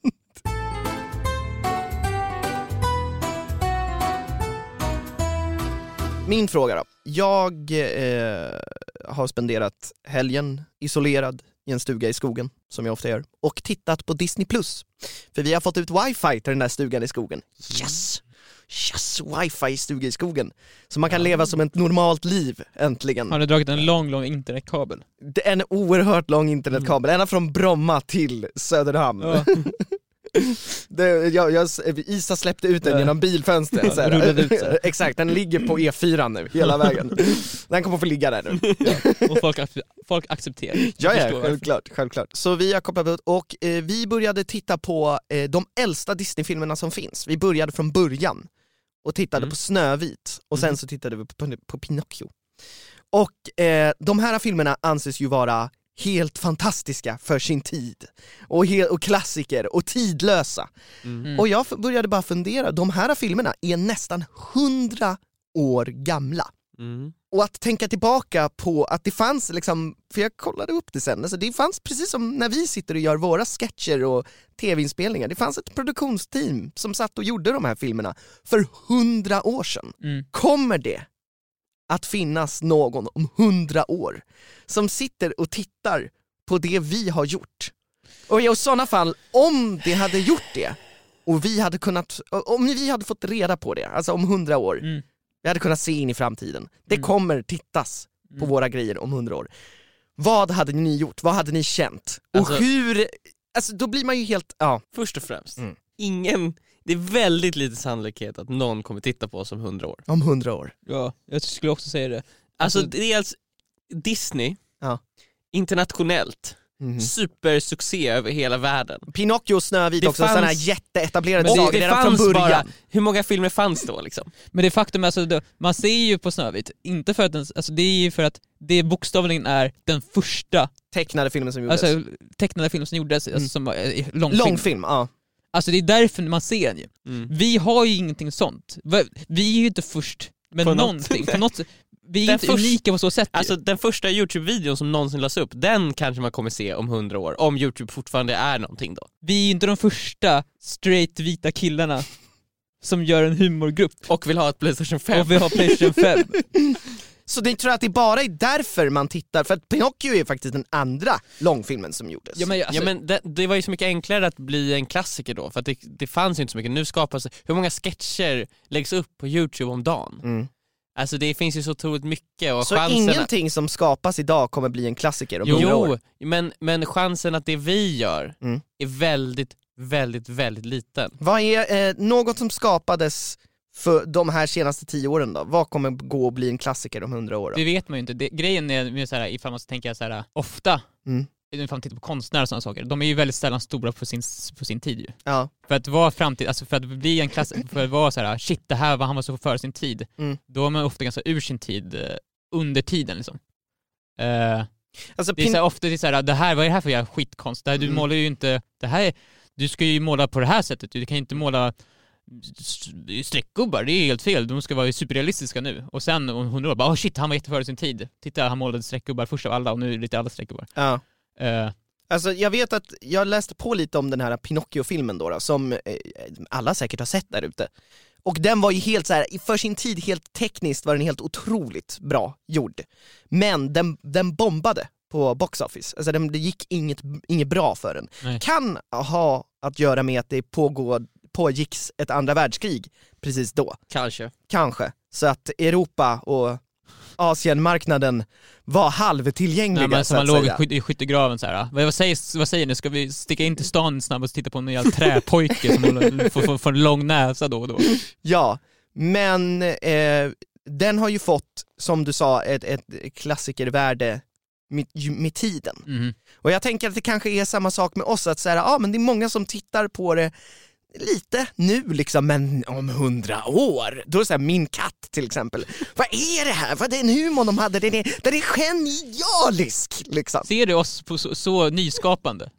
Min fråga då. Jag eh, har spenderat helgen isolerad i en stuga i skogen, som jag ofta gör, och tittat på Disney+. För vi har fått ut wifi till den där stugan i skogen. Yes! Yes! Wifi i stuga i skogen. Så man kan leva som ett normalt liv, äntligen. Har du dragit en lång, lång internetkabel? Det är en oerhört lång internetkabel, ända från Bromma till Söderhamn. Ja. Det, jag, jag, Isa släppte ut den Ja. genom bilfönstret. Ja, så här. [laughs] Exakt, den ligger på E4 nu, hela [laughs] vägen. Den kommer få ligga där nu. Och folk, folk accepterar. Ja, ja självklart, självklart. Så vi har kopplat ut och eh, vi började titta på eh, de äldsta Disney-filmerna som finns. Vi började från början och tittade Mm. på Snövit och sen Mhm. så tittade vi på, på Pinocchio. Och eh, de här filmerna anses ju vara helt fantastiska för sin tid. Och, he- och klassiker och tidlösa. Mm. Mm. Och jag började bara fundera, de här filmerna är nästan hundra år gamla. Mm. Och att tänka tillbaka på att det fanns liksom, för jag kollade upp det sen, alltså det fanns precis som när vi sitter och gör våra sketcher och tv-inspelningar, det fanns ett produktionsteam som satt och gjorde de här filmerna för hundra år sedan. Mm. Kommer det att finnas någon om hundra år som sitter och tittar på det vi har gjort? Och i sådana fall, om det hade gjort det, och vi hade kunnat, om vi hade fått reda på det, alltså om hundra år, Mm. vi hade kunnat se in i framtiden. Det Mm. kommer tittas på Mm. våra grejer om hundra år. Vad hade ni gjort? Vad hade ni känt? Och Alltså- hur, alltså då blir man ju helt, ja. Först och främst, Mm. ingen, det är väldigt lite sannolikhet att någon kommer titta på oss om hundra år. om hundra år. Ja, jag skulle också säga det. Alltså, Alltså- dels Disney, Ja. internationellt, Mhm. supersuccé över hela världen. Pinocchio och Snövit Det också, fanns- sådana här jätteetablerade sagor det redan från början. bara, hur många filmer fanns då liksom? Men det faktum är alltså, man ser ju på Snövit, inte för att den, alltså det är ju för att det bokstavligen är den första Tecknade filmen som gjordes. alltså, tecknade film som gjordes, Mm. alltså, som var eh, långfilm. Långfilm, ja. Alltså det är därför man ser den ju. Mm. Vi har ju ingenting sånt. Vi är ju inte först med På något- någonting. På något, vi är ju Den inte först- unika på så sätt ju. Alltså den första Youtube-videon som någonsin lades upp, den kanske man kommer se om hundra år, om Youtube fortfarande är någonting då. Vi är ju inte de första straight vita killarna som gör en humorgrupp Och vill ha ett Playstation 5. och vi har Playstation 5. [laughs] Så ni tror att det bara är därför man tittar, för att Pinocchio är faktiskt den andra långfilmen som gjordes. Ja, men, alltså, ja men det, det var ju så mycket enklare att bli en klassiker då, för att det, det fanns ju inte så mycket. Nu skapas, hur många sketcher läggs upp på youtube om dagen? Mm. Alltså det finns ju så otroligt mycket och Så chansen ingenting som skapas idag kommer bli en klassiker om år? Jo, men, men chansen att det vi gör Mm. är väldigt, väldigt, väldigt liten. Vad är eh, något som skapades för de här senaste tio åren då? Vad kommer gå att bli en klassiker om hundra år? Då? Det vet man ju inte. Det, grejen är med så här, ifall man ska tänka så här, ofta, Mm. ifall man tittar på konstnärer och sådana saker, de är ju väldigt sällan stora på sin, på sin tid ju. Ja. För att vara framtid, alltså för att bli en klass, för att vara så här, shit det här var han var så före sin tid, Mm. då är man ofta ganska ur sin tid, eh, under tiden liksom. Eh, Alltså, det är så här, ofta det är så här, det här, vad är det här för jävla skitkonst? Det här, du Mm. målar ju inte, det här är, du ska ju måla på det här sättet, du kan ju inte måla streckgubbar, det är helt fel, de ska vara superrealistiska nu. Och sen om hundra år, bara oh shit, han var jätteföre sin tid. Titta, han målade streckgubbar först av alla och nu är det lite alla streckgubbar. ja. Eh, Alltså jag vet att, jag läste på lite om den här Pinocchio-filmen då, då som eh, alla säkert har sett där ute. Och den var ju helt så här, för sin tid helt tekniskt var den helt otroligt bra gjord. Men den, den bombade på box office, alltså den, det gick inget, inget bra för den. Nej. Kan ha att göra med att det pågår, pågicks ett andra världskrig precis då, Kanske. kanske. Så att Europa och Asienmarknaden var halvtillgängliga nej, men så man låg i, säga. skyt, i skyttegraven så här. Vad, vad, säger, vad säger ni, ska vi sticka in till stan snabbt och titta på en jävla träpojke som [laughs] får, får, får en lång näsa då och då? Ja, men eh, den har ju fått, som du sa, ett, ett klassikervärde med, med tiden. Mhm. Och jag tänker att det kanske är samma sak med oss, att säga, ja men det är många som tittar på det lite nu liksom, men om hundra år, då är det så här, min katt till exempel, vad är det här? Vad är den humorn de hade? Den är, den är genialisk! Liksom. Ser du oss på så, så nyskapande?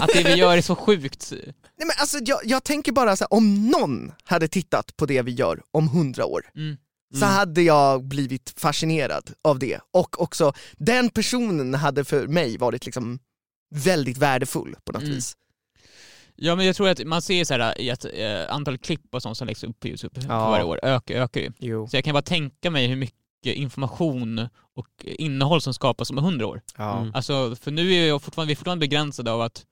Att det vi gör är så sjukt? Nej, men alltså, jag, jag tänker bara så här, om någon hade tittat på det vi gör om hundra år, Mm. så hade jag blivit fascinerad av det. Och också, den personen hade för mig varit liksom väldigt värdefull på något Mm. vis. Ja men jag tror att man ser så här i att eh, antal klipp och sånt som läggs upp på Youtube Ja. varje år ökar, ökar ju. Jo. Så jag kan bara tänka mig hur mycket information och innehåll som skapas om hundra år. Ja. Mm. Alltså, för nu är jag fortfarande, vi är fortfarande begränsade av att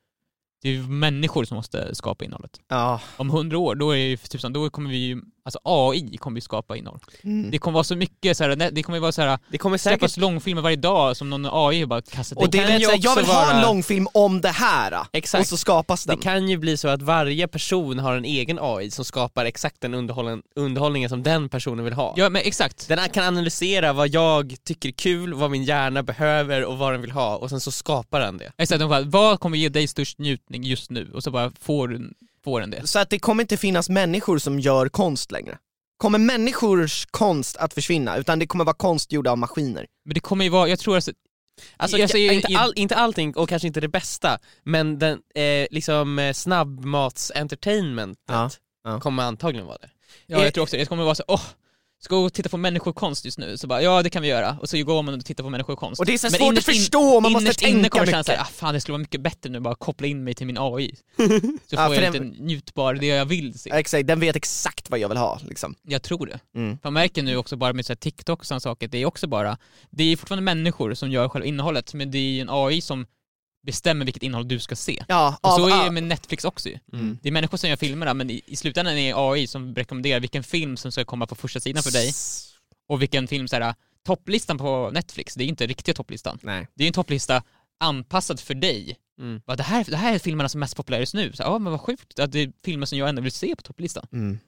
det är människor som måste skapa innehållet. Ja. Om hundra år, då är det ju typ så, då kommer vi ju, alltså AI kommer ju skapa innehåll. Mm. Det kommer vara så mycket så här, det kommer vara så här, Det kommer säkert släppas långfilmer varje dag som någon AI bara kastat Och in. det kan ju så här, jag också vill ha en vara- långfilm om det här, och Exakt. så skapas den. Det kan ju bli så att varje person har en egen AI som skapar exakt den underhållen, underhållningen som den personen vill ha. Ja men exakt. Den kan analysera vad jag tycker är kul, vad min hjärna behöver och vad den vill ha och sen så skapar den det. Exakt, de bara, vad kommer ge dig störst njutning just nu? Och så bara får, den- får den det. Så att det kommer inte finnas människor som gör konst längre. Kommer människors konst att försvinna, utan det kommer vara konst gjord av maskiner. Men det kommer ju vara, jag tror alltså, Alltså, Jag säger- inte, all, inte allting och kanske inte det bästa, men den eh, liksom eh, snabbmats-entertainmentet Ja, ja. kommer antagligen vara det. ja, jag tror också det. Det kommer vara så, åh, ska gå och titta på människokonst just nu? Så bara, ja det kan vi göra. Och så går man och tittar på människokonst. Och det är så svårt att innerst in- förstå, man måste innerst inne tänka kommer mycket. såhär, ah, fan det skulle vara mycket bättre nu bara koppla in mig till min AI. [laughs] Så Ja, får för jag den- lite njutbar, det jag vill se. Exakt, den vet exakt vad jag vill ha liksom. Jag tror det. Mm. För man märker nu också bara med så TikTok och sådana saker, det är också bara, det är fortfarande människor som gör själva innehållet, men det är ju en AI som bestämmer vilket innehåll du ska se. Ja, Och av, så är det med Netflix också ju. Mm. Det är människor som gör filmerna, men i, i slutändan är det AI som rekommenderar vilken film som ska komma på första sidan för dig, och vilken film så här, topplistan på Netflix, det är inte riktiga topplistan. Nej. Det är en topplista anpassad för dig. Mm. Bara, det, här, det här är filmerna som är mest populära just nu. Så, ja men vad sjukt att det är filmer som jag ändå vill se på topplistan. Mm.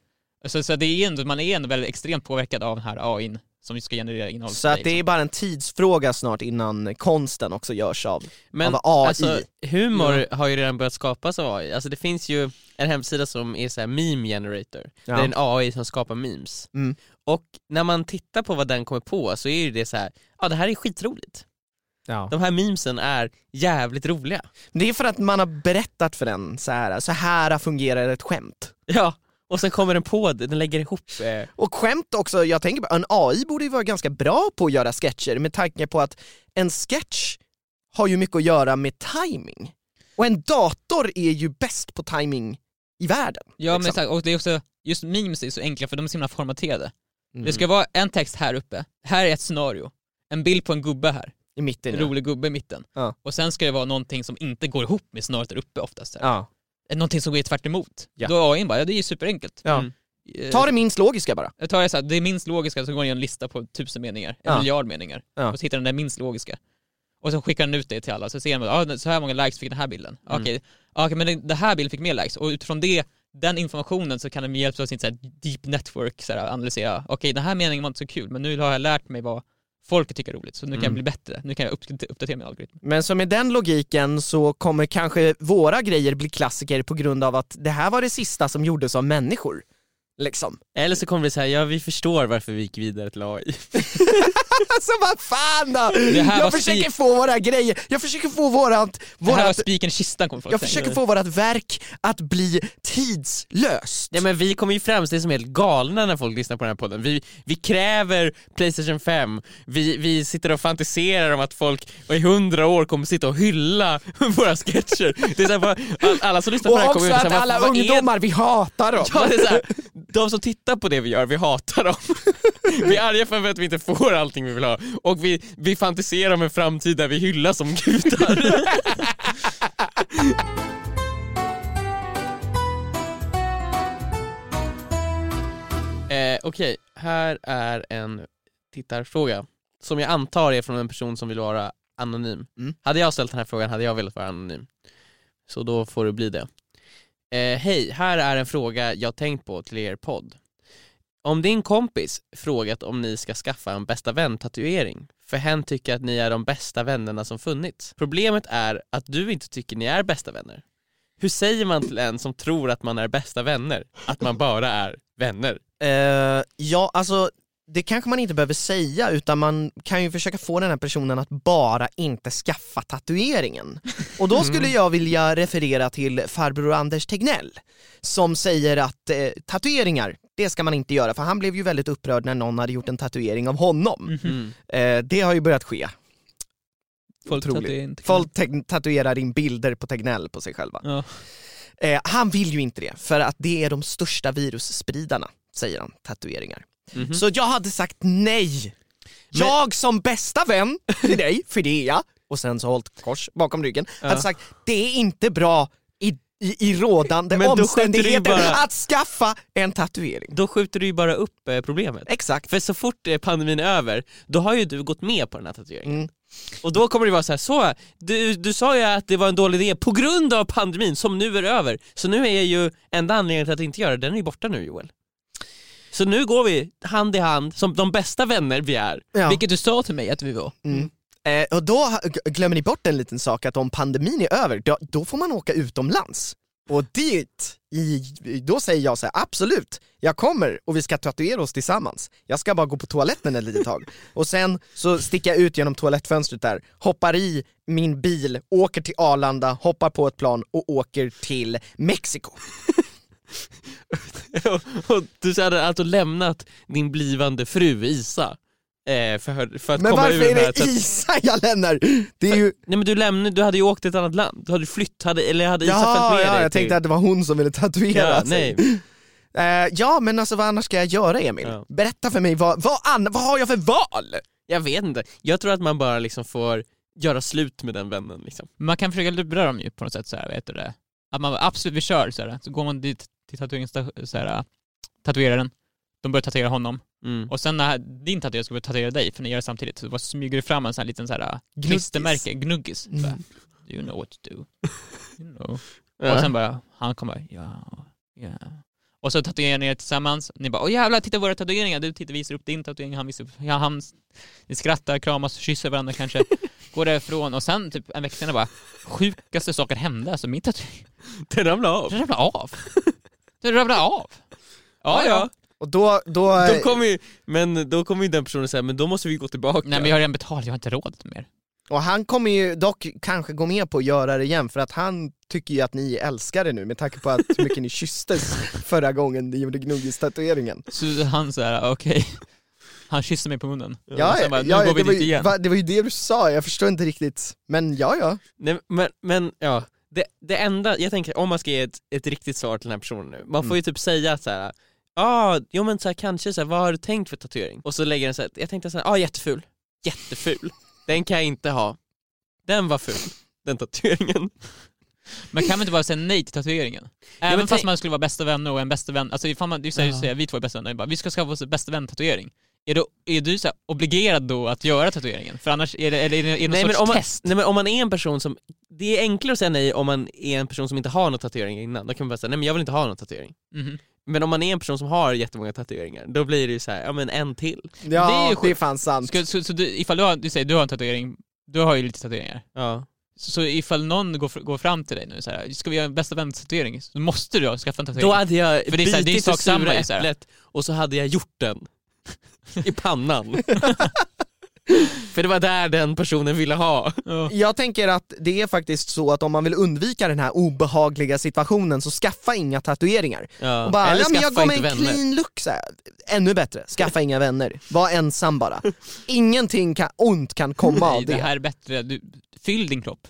Så, så det är ändå, man är ändå väldigt extremt påverkad av den här AIn som ska generera innehåll Så att det är bara en tidsfråga snart innan konsten också görs av, Men av AI. alltså, humor har ju redan börjat skapas av AI. Alltså det finns ju en hemsida som är så här meme generator, Ja. det är en AI som skapar memes. Mm. Och när man tittar på vad den kommer på så är ju det så här, ja det här är skitroligt. Ja. De här memesen är jävligt roliga. Det är för att man har berättat för den så här, så här fungerar ett skämt. Ja, och sen kommer den på det, den lägger ihop eh, Och skämt också, jag tänker på, en AI borde ju vara ganska bra på att göra sketcher med tanke på att en sketch har ju mycket att göra med timing. Och en dator är ju bäst på timing i världen. Ja men liksom. exakt, och det är också, just memes är så enkla för de är så himla formaterade. Mm. Det ska vara en text här uppe, här är ett scenario, en bild på en gubbe här, I mitten en ja. rolig gubbe i mitten. Ja. Och sen ska det vara någonting som inte går ihop med scenariot där uppe oftast. Här. ja. Någonting som går tvärt emot. Ja. Då är AI bara, ja det är ju superenkelt. ja. Mm. Eh, Ta det minst logiska bara. Jag tar det så här, det är minst logiska, så går den en lista på tusen meningar, en Ja. miljard meningar. Ja. Och så hittar den det minst logiska. Och så skickar den ut det till alla, så ser man ah, så här många likes fick den här bilden. Mm. Okej, okay, men den, det här bilden fick mer likes, och utifrån det, den informationen så kan den med hjälp av sin så här, deep network så här, analysera, okej den här meningen var inte så kul, men nu har jag lärt mig vad folket tycker är roligt, så nu kan jag Mm. bli bättre, nu kan jag upp, uppdatera min algoritm. Men så med den logiken så kommer kanske våra grejer bli klassiker på grund av att det här var det sista som gjordes av människor. Liksom. Eller så kommer det säga, ja vi förstår varför vi gick vidare till AI. Alltså vad fan då! Jag försöker få våra grejer, jag försöker få vårat, Det här var vårat spiken i kistan kommer folk jag försöker få vårat verk att bli tidslöst. Nej men vi kommer ju framstå som helt galna när folk lyssnar på den här podden. Vi, vi kräver Playstation 5, vi, vi sitter och fantiserar om att folk i hundra år kommer sitta och hylla [laughs] våra sketcher. Det är så här, alla som lyssnar på och det här kommer ju att säga, alla vad, vad är ungdomar, vi hatar dem. Ja, det är så här, de som tittar på det vi gör, vi hatar dem. [laughs] Vi är arga för att vi inte får allting vi vill ha och vi, vi fantiserar om en framtid där vi hyllas som gudar. [laughs] eh, Okej, här är en tittarfråga som jag antar är från en person som vill vara anonym. Mm. Hade jag ställt den här frågan hade jag velat vara anonym. Så då får det bli det. Eh, Hej, här är en fråga jag tänkt på till er podd. Om din kompis frågat om ni ska skaffa en bästa vän-tatuering, för hen tycker att ni är de bästa vännerna som funnits. Problemet är att du inte tycker ni är bästa vänner. Hur säger man till en som tror att man är bästa vänner, att man bara är vänner? Uh, ja, alltså det kanske man inte behöver säga utan man kan ju försöka få den här personen att bara inte skaffa tatueringen. Och då skulle jag vilja referera till farbror Anders Tegnell som säger att eh, tatueringar, det ska man inte göra för han blev ju väldigt upprörd när någon hade gjort en tatuering av honom. Mm. Eh, det har ju börjat ske. Folk inte- Folk tatuerar in bilder på Tegnell på sig själva. Ja. Eh, han vill ju inte det, för att det är de största virusspridarna, säger han, tatueringar. Mhm. Så jag hade sagt nej. Jag som bästa vän till dig, för det är jag, och sen så hållit kors bakom ryggen, Ja. hade sagt det är inte bra i, i, i rådande Men omständigheter bara- att skaffa en tatuering. Då skjuter du ju bara upp eh, problemet. Exakt. För så fort eh, pandemin är över, då har ju du gått med på den här tatueringen. Mm. Och då kommer det vara så här, så, du, du sa ju att det var en dålig idé på grund av pandemin som nu är över. Så nu är ju enda anledningen till att inte göra det, den är ju borta nu Joel. Så nu går vi hand i hand som de bästa vänner vi är. Ja. Vilket du sa till mig att vi var. Mm. Eh, och då glömmer ni bort en liten sak, att om pandemin är över, då, då får man åka utomlands. Och dit, i, då säger jag så här, absolut, jag kommer och vi ska tatuera oss tillsammans. Jag ska bara gå på toaletten ett litet tag. [laughs] Och sen så sticker jag ut genom toalettfönstret där, hoppar i min bil, åker till Arlanda, hoppar på ett plan och åker till Mexiko. [laughs] och, [laughs] och du hade alltså lämnat din blivande fru Isa eh, för, för att Men komma varför ur är här det tat- Isa jag lämnar? Det är ju... Nej men du lämnade, du hade ju åkt till ett annat land, du hade flytt, hade, eller hade Isa följt Ja, med ja, dig jag till... tänkte att det var hon som ville tatuera ja, sig. nej. [laughs] Eh, ja men alltså vad annars ska jag göra Emil? Ja. Berätta för mig, vad, vad, an- vad har jag för val? Jag vet inte, jag tror att man bara liksom får göra slut med den vännen liksom. Man kan försöka lura dem ju på något sätt så här, vet du det? Att man absolut, vi kör så, här, så går man dit till tatueringssta- så här, tatueraren, de börjar tatuera honom, Mm. och sen när din tatuerare ska börja tatuera dig, för ni gör det samtidigt, så bara smyger du fram en sån här liten så här klistermärke, gnuggis. Mm. Do you know what to do? You know. [laughs] Ja. Och sen bara, han kommer, ja, ja. Och så tatuerar ni er tillsammans, ni bara åh jävlar, titta våra tatueringar, du tittar, visar upp din tatuering, han visar upp, ja, han, ni skrattar, kramas, kysser varandra kanske, [laughs] går därifrån och sen typ en vecka senare bara, sjukaste saker hände, alltså min tatuering, Den ramlade av. den ramlade av. [laughs] Den ramlade av. Ja, ja. Och då, då, Då kommer ju, men då kommer ju den personen säga, men då måste vi gå tillbaka. Nej men jag har redan betalat, jag har inte råd mer. och han kommer ju dock kanske gå med på att göra det igen för att han tycker ju att ni är älskare nu med tanke på att hur mycket ni [laughs] kysstes förra gången ni gjorde gnuggis-tatueringen. Så han såhär, okej, han kysste mig på munnen. Ja, Och sen bara, nu ja, går vi det, var dit ju, igen. va, det var ju det du sa, jag förstår inte riktigt, men ja ja. Nej, men, men ja, det, det enda, jag tänker om man ska ge ett, ett riktigt svar till den här personen nu, man får ju typ säga så här, ah, jo men så här, kanske så här, vad har du tänkt för tatuering? Och så lägger den så här, jag tänkte så här, ah jätteful, jätteful, den kan jag inte ha. Den var ful, den tatueringen. Man kan väl inte bara säga nej till tatueringen? Även men fast man skulle vara bästa vänner och en bästa vän, alltså ifall man, det är så här, Ja. vi två är bästa vänner, bara, vi ska skaffa oss bästa vän-tatuering. Är du, är du så här, obligerad då att göra tatueringen? För annars är det, eller är det, är det någon Nej sorts men, om man, test? nej men om man är en person som, det är enklare att säga nej om man är en person som inte har någon tatuering innan, då kan man bara säga nej men jag vill inte ha någon tatuering. Mhm. Men om man är en person som har jättemånga tatueringar, då blir det ju så här, ja men en till. Ja, Det är ju det är fan sant. Ska, så, så du, ifall du har, du säger du har en tatuering, du har ju lite tatueringar. Ja. Så, ifall någon går, går fram till dig nu så här, ska vi göra en bästa vän-tatuering? Så måste du ha skaffa en tatuering. Då hade jag För det är så här, det är bitit det sura äpplet och så hade jag gjort den. I pannan. [laughs] För det var där den personen ville ha. Ja. Jag tänker att det är faktiskt så att om man vill undvika den här obehagliga situationen så skaffa inga tatueringar. Ja. Och bara, Eller ja, men jag går med en vänner. clean look så här. Ännu bättre, skaffa inga vänner. Var ensam bara. [laughs] Ingenting kan, ont kan komma av Nej, det det. här är bättre, du, fyll din kropp.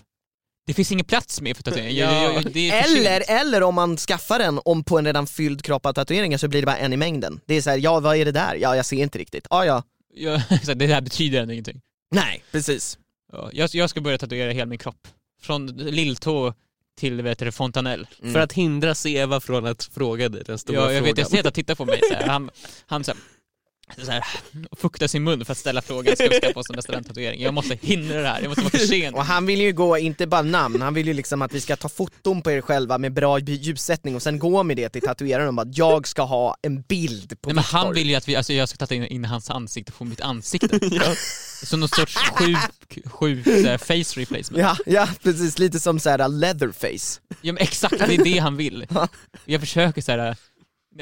Det finns ingen plats mer för tatuering. Ja. Eller, eller om man skaffar den om på en redan fylld kropp av tatueringar så blir det bara en i mängden. Det är så här, ja vad är det där? Ja jag ser inte riktigt. Ja ja. Här, [laughs] det här betyder ändå ingenting. Nej, precis. Ja, jag, jag ska börja tatuera hela min kropp. Från lilltå till vet du, fontanell. För att hindra Seva från att fråga dig den stora Ja, jag frågan. vet, jag ser att han tittar på mig så här. Han, han så här, så här, fuktar sin mun för att ställa frågan, ska vi skaffa oss en bästa vän-tatuering? Jag måste hindra det här, jag måste vara för sen. Och han vill ju gå, inte bara namn, han vill ju liksom att vi ska ta foton på er själva med bra ljussättning och sen gå med det till tatueraren och bara jag ska ha en bild på Nej, men han vill ju att vi, alltså jag ska tatuera in hans ansikte på mitt ansikte. [laughs] Som någon sorts sjuk, sjuk här, face replacement. Ja, ja precis, lite som såhär leatherface. Ja men exakt, det är det han vill. Jag försöker så här.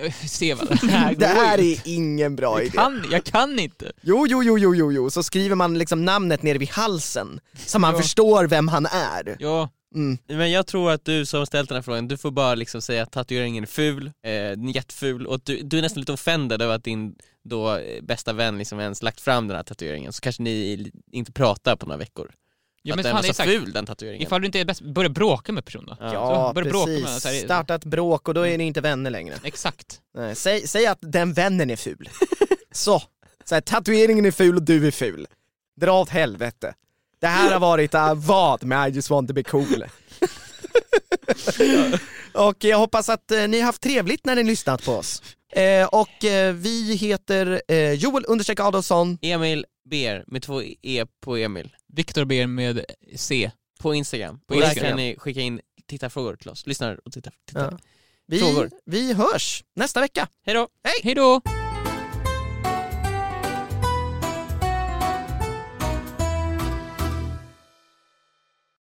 [laughs] se vad det här Det här är ingen bra jag idé. kan, jag kan inte. Jo, jo, jo, jo, jo, jo, så skriver man liksom namnet nere vid halsen, så man Ja. förstår vem han är. Ja, Mm. Men jag tror att du som ställt den här frågan, du får bara liksom säga att tatueringen är ful, eh, den är jätteful och du, du är nästan lite offended över att din då eh, bästa vän liksom ens lagt fram den här tatueringen, så kanske ni inte pratar på några veckor. Ja att men den var så sagt, ful den tatueringen. ifall du inte är bäst, börja bråka med personen då. Ja. Så, börja bråka med precis. så här- Starta ett bråk och då är ni inte vänner längre. Exakt. Nej, säg, säg att den vännen är ful. Så, så här, tatueringen är ful och du är ful. Dra åt helvete. Det här har varit uh, vad med I just want to be cool. [laughs] och jag hoppas att eh, ni har haft trevligt när ni lyssnat på oss. Eh, och eh, vi heter Joel understreck Adolfsson. Emil Ber med två E på Emil, Viktor ber med C. på Instagram. På och där Instagram. kan ni skicka in tittarfrågor till oss, lyssnar och tittar. tittar. Ja. Vi, Frågor. vi hörs nästa vecka. Hej då! Hej då!